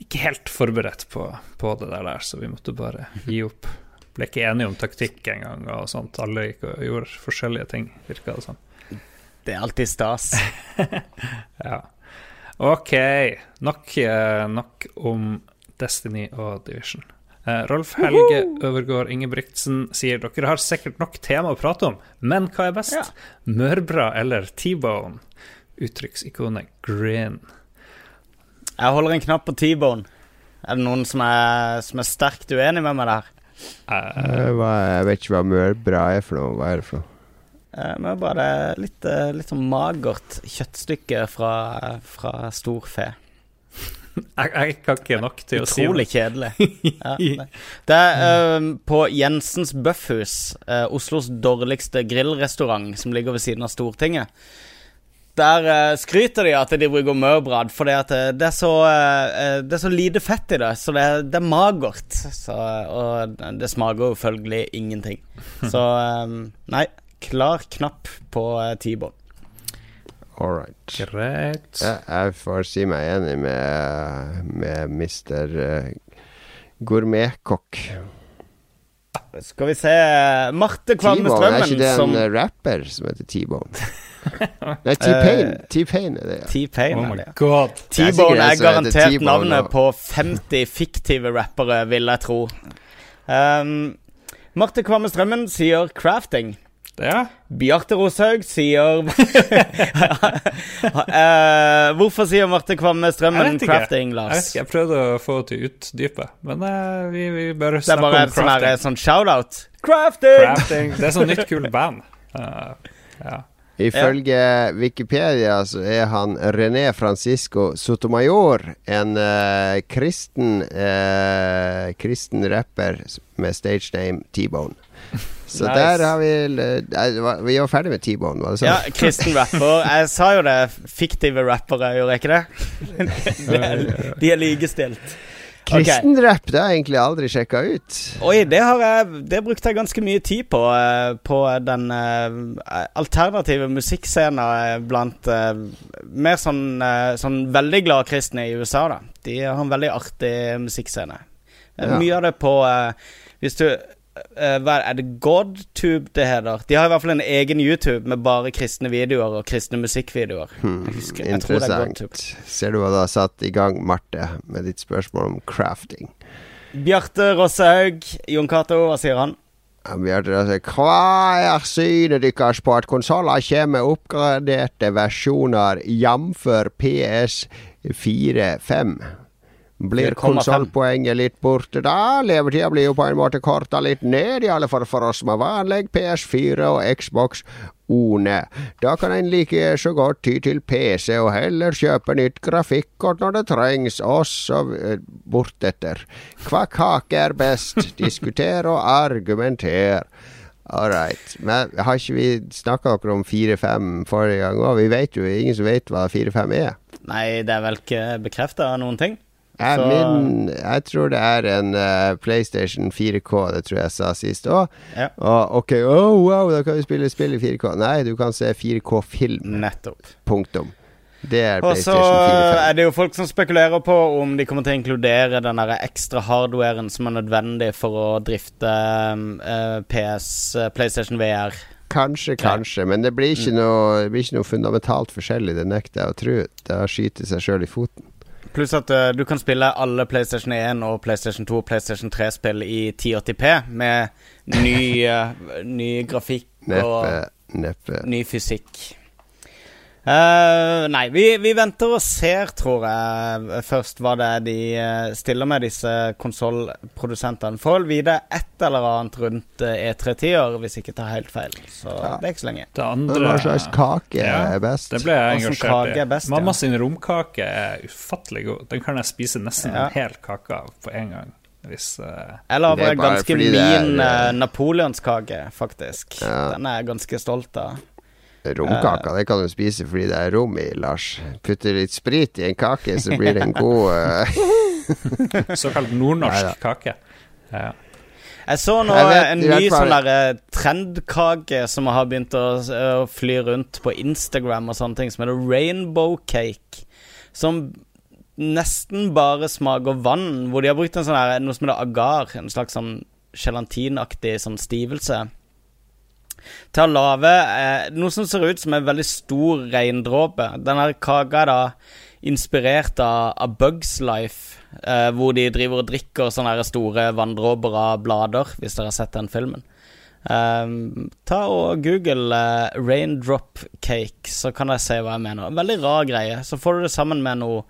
ikke helt forberedt på, på det der, så vi måtte bare gi opp. Ble ikke enige om taktikk engang, og sånt. Alle gikk og gjorde forskjellige ting, virka det som. Det er alltid stas. <laughs> Ja. Ok, nok, eh, nok om Destiny og Division. Eh, Rolf Helge Øvergård Ingebrigtsen sier dere har sikkert nok tema å prate om, men hva er best? Ja. Mørbra eller T-bone? Uttrykksikonet grin. Jeg holder en knapp på T-bone. Er det noen som er, som er sterkt uenig med meg der? Eh, Eh, Jeg vet ikke hva mørbra er for noe. Hva er det for noe? Eh, Men bare litt, eh, litt sånn magert kjøttstykke fra, fra storfe. <laughs> jeg, jeg kan ikke nok til å si Utrolig kjedelig. Ja, det. det er <laughs> eh, på Jensens Bøffhus, uh, Oslos dårligste grillrestaurant, som ligger ved siden av Stortinget. Der uh, skryter de at de bruker mørbrad, for det, det, er så, eh, det er så lite fett i det. Så det, det er magert. Så, og det smaker jo følgelig ingenting. <laughs> Så eh, nei, klar knapp på eh, T-bone. All right. Greit. Jeg, jeg får si meg enig med, med Mr. Uh, Gourmetkokk. Skal vi se Marte Kvamme T-Bone, er ikke Strømmen det en som eh, rapper som heter T-Bone? Nei, T-Pain. <laughs> Eh, T-Pain er det, ja. T-Pain. Oh er my det, ja. god. Er T-Bone er, er garantert navnet på 50 fiktive rappere, vil jeg tro. Um, Marte Kvamme Strømmen sier 'crafting'. Ja. Bjarte Roshaug sier uh, <laughs> Hvorfor sier Marte Kvamme Strømmen crafting, Lars? 'crafting', Jeg, vet Lars? ikke, jeg prøvde å få det til utdypet utdype, men uh, vi, vi bør Det er bare om en sånn, crafting. sånn shout-out. Crafting! crafting. Det er sånn nytt, kult band. Uh, ja. Ifølge Wikipedia så er han René Francisco Sotomayor en uh, kristen uh, kristen rapper med stage name T-Bone. Så Nice. der har vi eh, Vi var ferdig med T-Bone, var det sånn? Ja, kristen rapper. Jeg sa jo det. Fiktive rappere, gjorde jeg ikke det? <laughs> det er, de er likestilt. Okay. Kristenrapp, det har jeg egentlig aldri sjekka ut. Oi, det har jeg Det brukte jeg ganske mye tid på. eh, På den eh, alternative musikkscenen blant Mer sånn, sånn veldig glade kristne i USA, da. De har en veldig artig musikkscene. Ja. Mye av det på Hvis du hva er det GodTube det heter? De har i hvert fall en egen YouTube med bare kristne videoer og kristne musikkvideoer. Hmm, Jeg jeg tror det interessant. GodTube. Ser du hva du har satt i gang, Marte, med ditt spørsmål om crafting? Bjarte Rossehaug, Jon Cato, hva sier han? Bjarte, Rossehaug, Hva er synet deres på at konsoller kommer med oppgraderte versjoner, jf. PS4-5? Blir 4,5. konsollpoenget litt borte da? Levetida blir jo på en måte korta litt ned, i alle fall for oss med vanlig PS4 og Xbox One. Da kan en like så godt ty til PC og heller kjøpe nytt grafikkort når det trengs, oss eh, bortetter. Hva kake er best? <laughs> Diskuter og argumenter. All right. Men har ikke vi snakka dere om 4-5 forrige gang òg? Vi vet jo ingen som vet hva 4-5 er. Nei, det er vel ikke bekrefta noen ting. Jeg, min, jeg tror det er en uh, PlayStation 4K, det tror jeg sa sist òg. Ja. Og ok, oh, wow, da kan vi spille spill i 4K. Nei, du kan se 4K-film. Nettopp. Punktum. Det er Og så er det jo folk som spekulerer på om de kommer til å inkludere den der ekstra hardwaren som er nødvendig for å drifte uh, PS, uh, PlayStation VR. Kanskje, kanskje, men det blir Mm. ikke, noe, det blir ikke noe fundamentalt forskjellig. Det nekter jeg å tro. Det skyter seg sjøl i foten. Pluss at uh, du kan spille alle PlayStation 1 og PlayStation 2 og PlayStation 3-spill i 1080P med ny, uh, ny grafikk og Neppe. Neppe. ny fysikk. Eh, nei, vi, vi venter og ser, tror jeg, først hva det er de eh, stiller med, disse konsollprodusentene. Får vel vite et eller annet rundt eh, E3-tider, hvis jeg ikke tar helt feil. Så Ja. det er ikke så lenge. Det andre Hva slags kake Ja, er best? Det ble jeg engasjert i. best, ja. Mamma sin romkake er ufattelig god. Den kan jeg spise nesten Ja. en hel kake av på en gang. Hvis uh, er bare ganske min uh, napoleonskake, faktisk. Ja. Den er jeg ganske stolt av. Romkaka det kan du spise fordi det er rom i, Lars. Putter litt sprit i en kake, så blir det en god eh, <laughs> Såkalt Neida. nordnorsk kake. Ja. Jeg så nå Jeg vet en ny sånn der trendkake som har begynt å, å fly rundt på Instagram og sånne ting, som heter rainbow cake. Som nesten bare smaker vann, hvor de har brukt en sånn her, noe som heter agar, en slags sånn gelatinaktig sånn stivelse. Til lage eh, noe som ser ut som en veldig stor regndråpe. Denne kaka er da inspirert av, av Bugs Life, eh, hvor de driver og drikker sånne store vanndråper av blader, hvis dere har sett den filmen. Ehm, ta og Google eh, raindrop cake, så kan dere se hva jeg mener. Veldig rar greie. Så får du det sammen med noe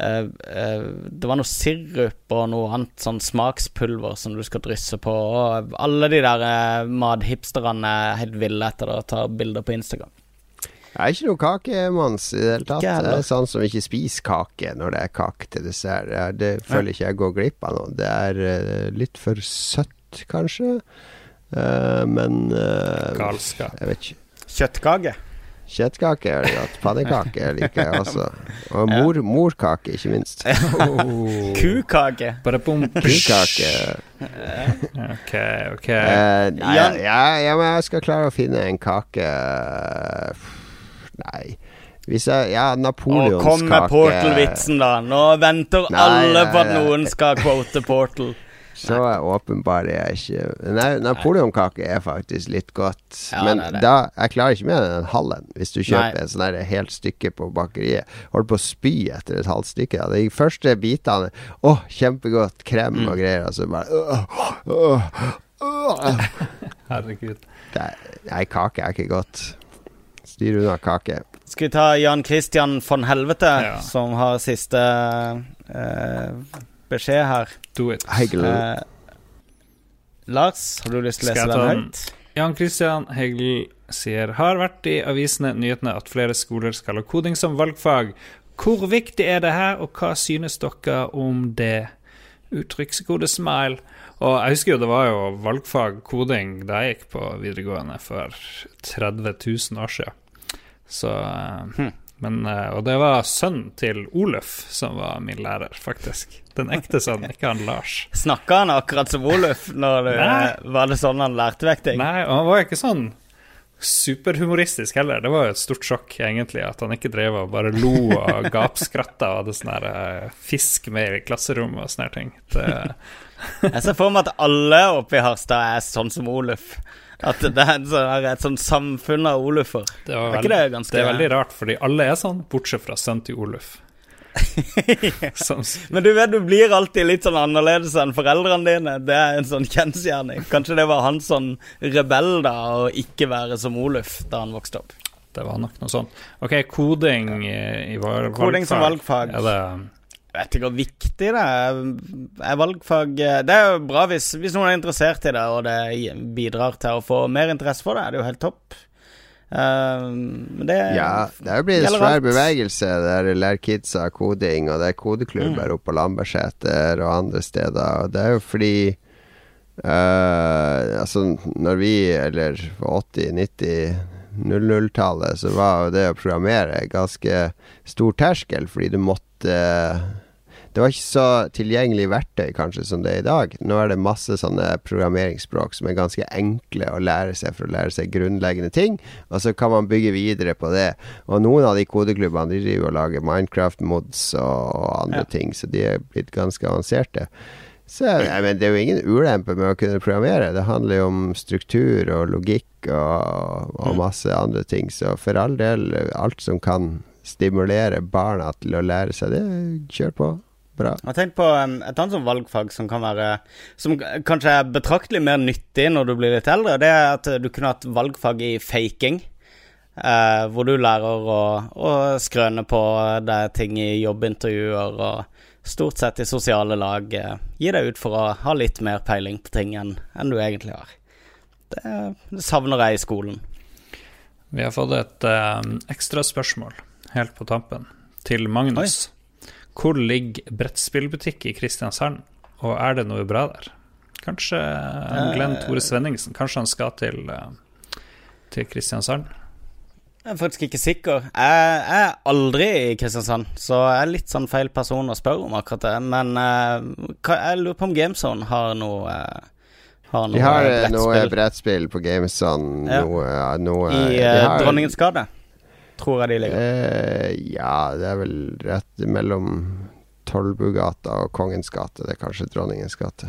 eh, eh, Det var noe sirup og noe annet sånn smakspulver som du skal drysse på. Og alle de der uh, mathipsterne er helt ville etter det og tar bilder på Instagram. Jeg er ikke noe kakemanns i det hele tatt. Jeg er sånn som ikke spiser kake når det er kake til dessert. Det føler ikke jeg går glipp av noe. Det er eh, litt for søtt, kanskje. Eh, men eh, Galskap. Jeg vet ikke. Kjøttkake. Kjøttkake er det godt. <laughs> Pannekake liker jeg også. Og mor, morkake, ikke minst. <laughs> Kukake. Kukake. Ok, ok. Uh, nei, ja, ja, men jeg skal klare å finne en kake Nei. Hvis jeg Ja, napoleonskake napoleonskake kom med Portal-vitsen, da. Nå venter Nei, alle på at noen skal quote Portal. <laughs> Så åpenbar er jeg ikke Nei, napoleonkake er faktisk litt godt. Ja, men det det. da Jeg klarer ikke mer enn en halven hvis du kjøper Nei. en sånn helt stykke på bakeriet. Holder på å spy etter et halvt stykke. De første bitene Å, kjempegodt. Krem Mm. og greier. Og så bare. <laughs> Herregud. Er- Nei, kake er ikke godt. Styr unna kake. Skal vi ta Jan Christian von Helvete, Ja. som har siste eh, beskjed her. Do it. Hegel. Eh, Lars, har du lyst til å lese den høyt? Jan Christian Hegel sier Har vært i avisene nyhetene at flere skoler skal ha koding som valgfag. Hvor viktig er det her, og hva synes dere om det? Uttrykkskode smile. Og jeg husker jo det var jo valgfag koding da jeg gikk på videregående for 30 000 år siden. Så eh, Hm. men, eh, Og det var sønnen til Oluf som var min lærer, faktisk. Den ekte sønnen, ikke han Lars. Snakka han akkurat som Oluf? Når det, var det sånn han lærte vekk ting? Nei, og han var ikke sånn superhumoristisk heller. Det var jo et stort sjokk, egentlig, at han ikke drev og bare lo og gapskratta og hadde sånn eh, fisk med i klasserommet og sånne ting. Det, Jeg ser for meg at alle oppe i Harstad er sånn som Oluf. At det er sånn, et sånn samfunn av Olufer. det, Er veldig, det ganske det er veldig rart, fordi alle er sånn, bortsett fra sønnen til Oluf. <laughs> Men du vet, du blir alltid litt sånn annerledes enn foreldrene dine. Det er en sånn <laughs> kjensgjerning. Kanskje det var han sånn rebell, da, å ikke være som Oluf da han vokste opp. det var nok noe sånt. OK, koding i, i var, Koding som valgfag. Er det Jeg vet ikke hvor viktig det er. er valgfag Det er jo bra hvis, hvis noen er interessert i det, og det bidrar til å få mer interesse for det. Er det jo helt topp. Eh, Men det Ja, det er jo blitt en svær bevegelse der lærer kidsa koding, og det er kodeklubber Mm. oppe på Lambertseter og andre steder. Og det er jo fordi uh, Altså, når vi, eller 80-, 90 00-tallet, så var jo det å programmere ganske stor terskel, fordi du måtte Det var ikke så tilgjengelig verktøy kanskje som det er i dag. Nå er det masse sånne programmeringsspråk som er ganske enkle å lære seg for å lære seg grunnleggende ting, og så kan man bygge videre på det. Og noen av de kodeklubbene de driver og lager Minecraft-mods og andre Ja. ting, så de er blitt ganske avanserte. Så jeg men Det er jo ingen ulempe med å kunne programmere. Det handler jo om struktur og logikk og, og masse andre ting. Så for all del, alt som kan stimulere barna til å lære seg det, kjør på. Bra. Jeg har tenkt på um, et annet sånn valgfag som kan være Som kanskje er betraktelig mer nyttig når du blir litt eldre. Det er at du kunne hatt valgfag i faking. eh, hvor du lærer å, å skrøne på deg ting i jobbintervjuer og stort sett i sosiale lag. eh, gi deg ut for å ha litt mer peiling på ting enn enn du egentlig har. Det, det savner jeg i skolen. Vi har fått et eh, ekstra spørsmål helt på tampen til Magnus. Hvor ligger brettspillbutikk i Kristiansand, og er det noe bra der? Kanskje eh, Glenn Tore Svenningsen Kanskje han skal til, eh, til Kristiansand? Jeg er faktisk ikke sikker. Jeg, jeg er aldri i Kristiansand, så jeg er litt sånn feil person å spørre om akkurat det. Men eh, jeg lurer på om GameZone har noe eh, Har noe De har eh, brettspill noe brettspill på Gameson, Ja. noe, noe i uh, Dronningens gate. Tror jeg de ligger. Eh, ja, det er vel rett mellom Tollbugata og Kongens gate. Det er kanskje Dronningens gate.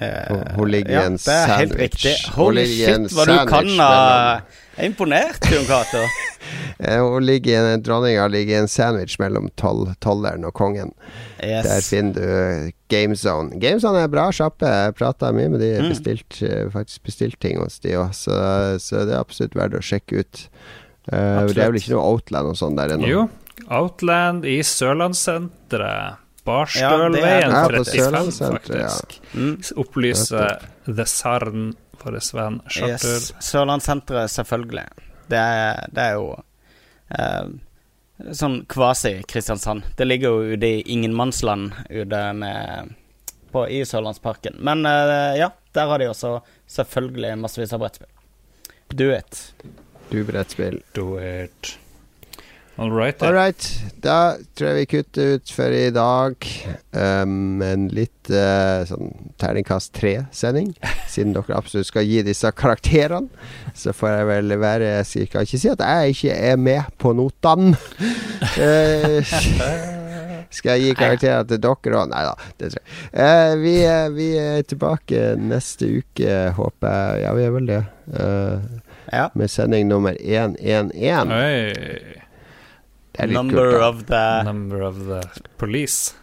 Eh, hun- hun ligger i ja, en Det er helt riktig. Holy shit, hva du kan sandwich av Jeg er imponert, Jon Cato. <laughs> Eh, hun ligger i en, dronninga ligger i en sandwich mellom toll, tolleren og kongen. Der finner du GameZone. GameZone er bra sjappe. Jeg prata mye med de, Mm. bestilt, mm. faktisk bestilt ting hos de òg, så, så det er absolutt verdt å sjekke ut. Eh, det er vel ikke noe Outland og sånn der ennå? Jo, Outland i Sørlandssenteret. Barstølveien Ja, det er- Ja, på 35, Sørlandssenteret, ja. Mm. Opplyser The Sarn, vår venn Charter. Yes. Sørlandssenteret, selvfølgelig. Det er, det er jo eh, sånn kvasi-Kristiansand. Det ligger jo ute i ingenmannsland ute med på, i Sørlandsparken. Men eh, ja, der har de også selvfølgelig massevis av brettspill. Do it. Brettspill. Do it. All right. All right. Da tror jeg vi kutter ut for i dag. Um, en litt uh, sånn terningkast tre-sending. <laughs> Siden dere absolutt skal gi disse karakterene, så får jeg vel være Jeg kan ikke si at jeg ikke er med på notene. uh, <laughs> skal jeg gi karakterer til dere òg? Nei da, det tror jeg. Eh, vi, er- vi er tilbake neste uke, håper jeg. Ja, vi er vel det. Eh, Ja. med sending nummer 111. Oi. Det er litt Number of the Number of the police.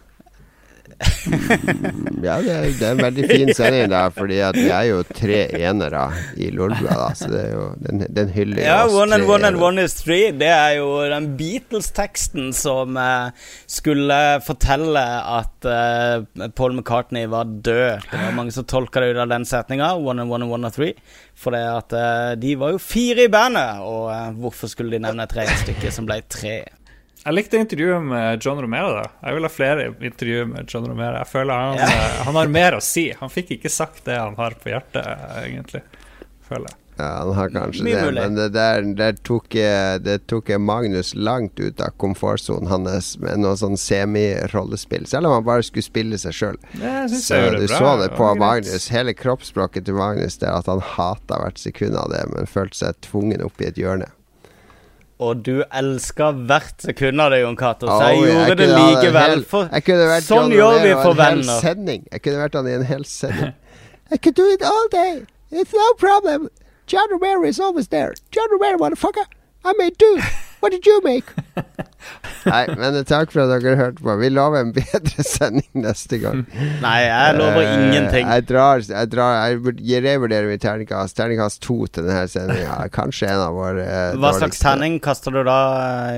<laughs> Ja, det er, det er en veldig fin sending, da, fordi at vi er jo tre enere i Lolbua. Så det er jo Den, den hyller Ja, oss one and one and one is three. Det er jo den Beatles-teksten som eh, skulle fortelle at eh, Paul McCartney var død. Det var mange som tolka det ut av den setninga, one and one and one and three. For det at eh, de var jo fire i bandet, og eh, hvorfor skulle de nevne et regnestykke som ble tre? Jeg likte intervjuet med John Romero. da Jeg vil ha flere intervjuer med John Romero. Jeg føler han, Ja. eh, han har mer å si. Han fikk ikke sagt det han har på hjertet, egentlig. Føler jeg. Ja, han har kanskje Mye det, mulig. men det der, der tok, jeg- det tok jeg Magnus langt ut av komfortsonen hans med noe sånn semi-rollespill. Selv om han bare skulle spille seg sjøl. Så du bra. så det på. Magnus. Hele kroppsspråket til Magnus Det er at han hata hvert sekund av det, men følte seg tvungen opp i et hjørne. Og du elska hvert sekund av det, Jon Cato, så jeg oh, gjorde det ha en likevel. hel- For jeg sånn gjør vi for venner. Jeg kunne vært han i en hel sending. I could do it all day. It's no problem. John Romero is always there. John Romero, motherfucker. I made do. What did you make? <laughs> Nei, men takk for at dere hørte på. Vi lover en bedre <laughs> sending neste gang. Nei, jeg lover uh, ingenting. Jeg drar, jeg drar Jeg revurderer mitt terningkast. Terningkast to til denne sendinga. Kanskje en av våre uh, Hva slags terning kaster du da,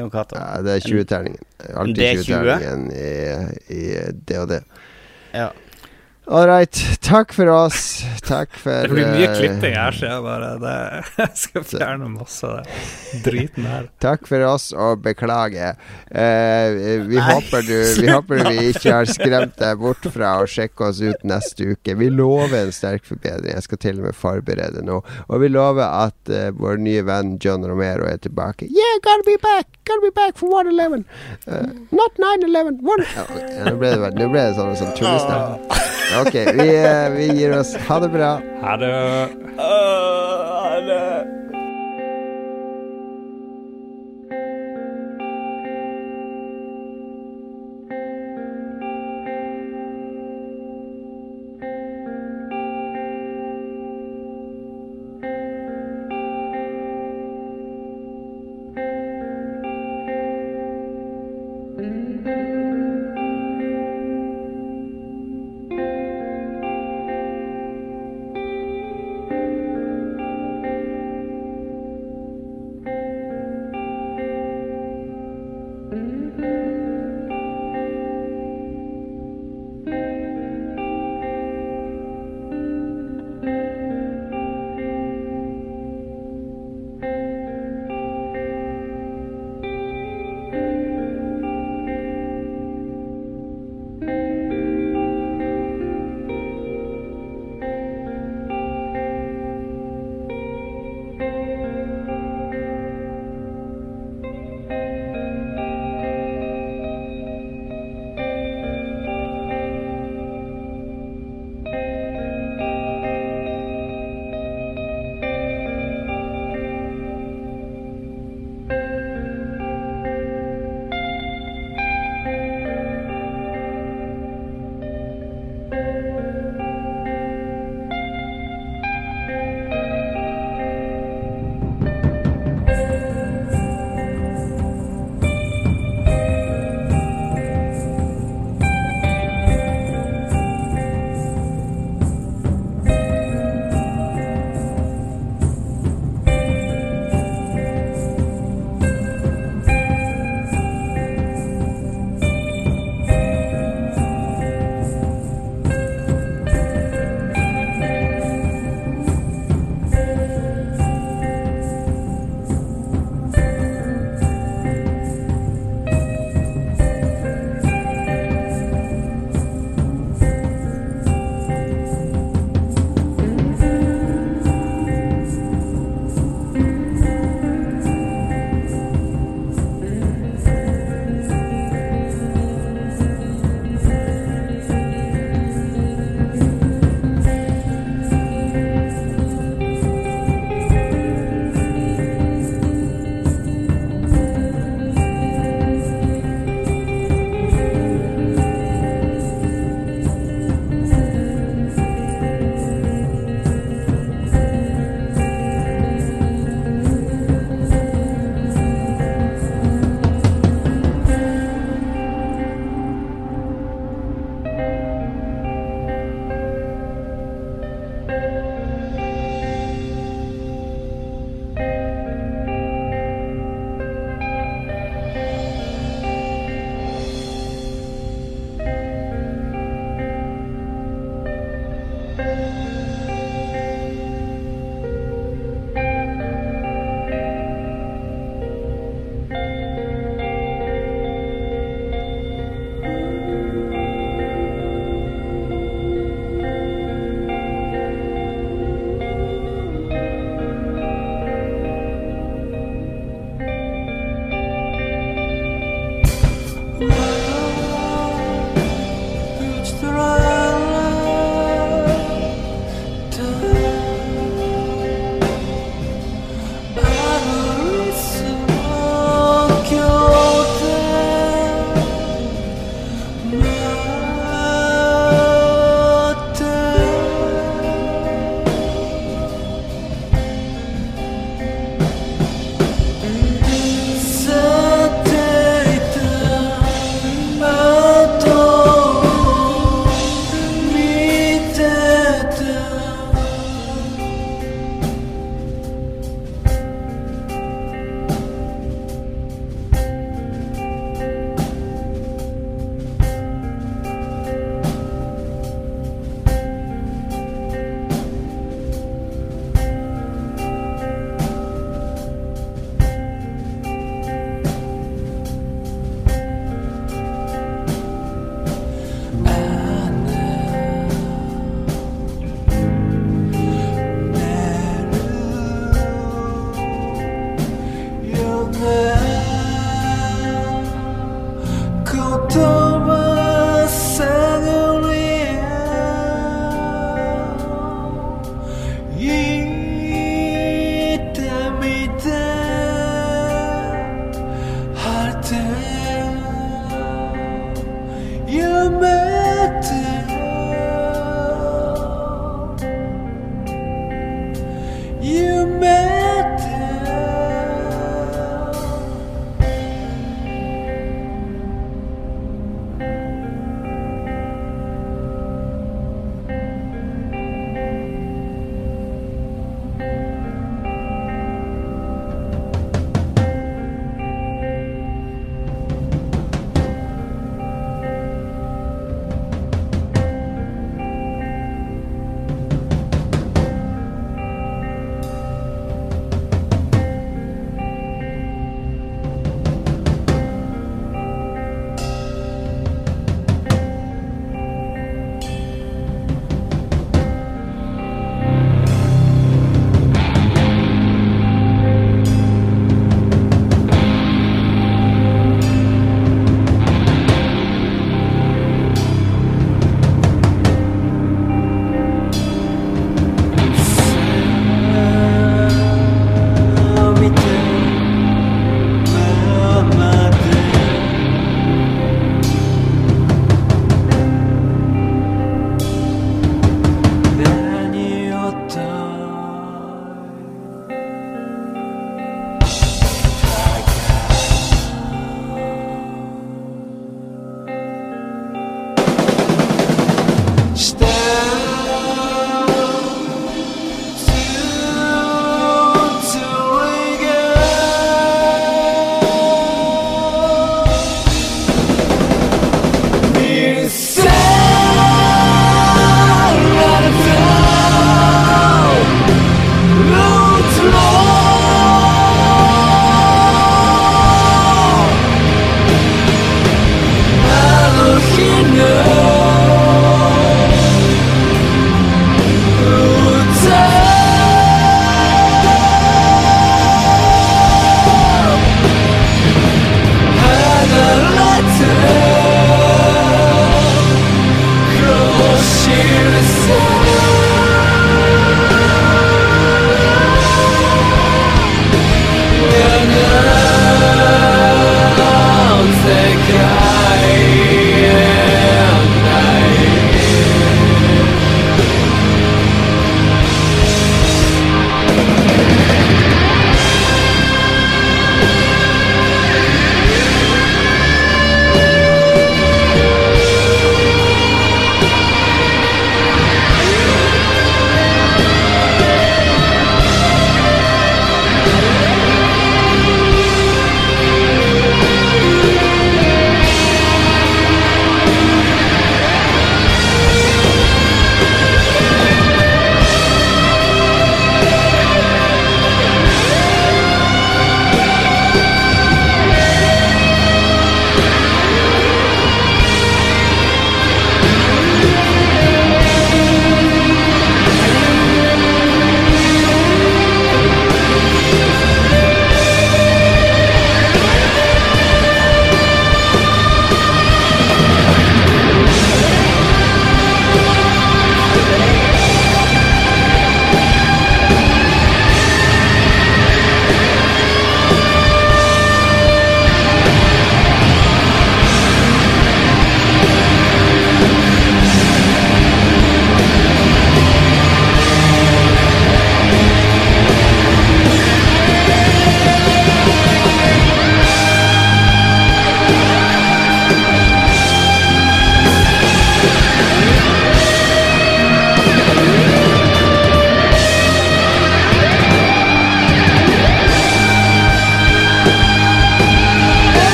Jon Cato? Ja, det er 20-terningen. Alltid Det er 20? 20-terningen i, i det. Ja. All right. Takk for oss. Takk <laughs> for Det blir mye eh, klipping her, så jeg bare det, <laughs> Jeg skal fjerne masse av det driten her. <laughs> Takk for oss, og beklager. Uh, vi, håper du, vi håper vi ikke har skremt deg bort fra å sjekke oss ut neste uke. Vi lover en sterk forbedring. Jeg skal til og med forberede nå. Og vi lover at uh, vår nye venn John Romero er tilbake. Yeah, gotta be back! Gotta be back for 111. Uh, not 911. One... Ja, nå ble det, nå ble det sånn, sånn tullestemme. Ok, vi, eh, vi gir oss. Ha det bra. Ha det. ha det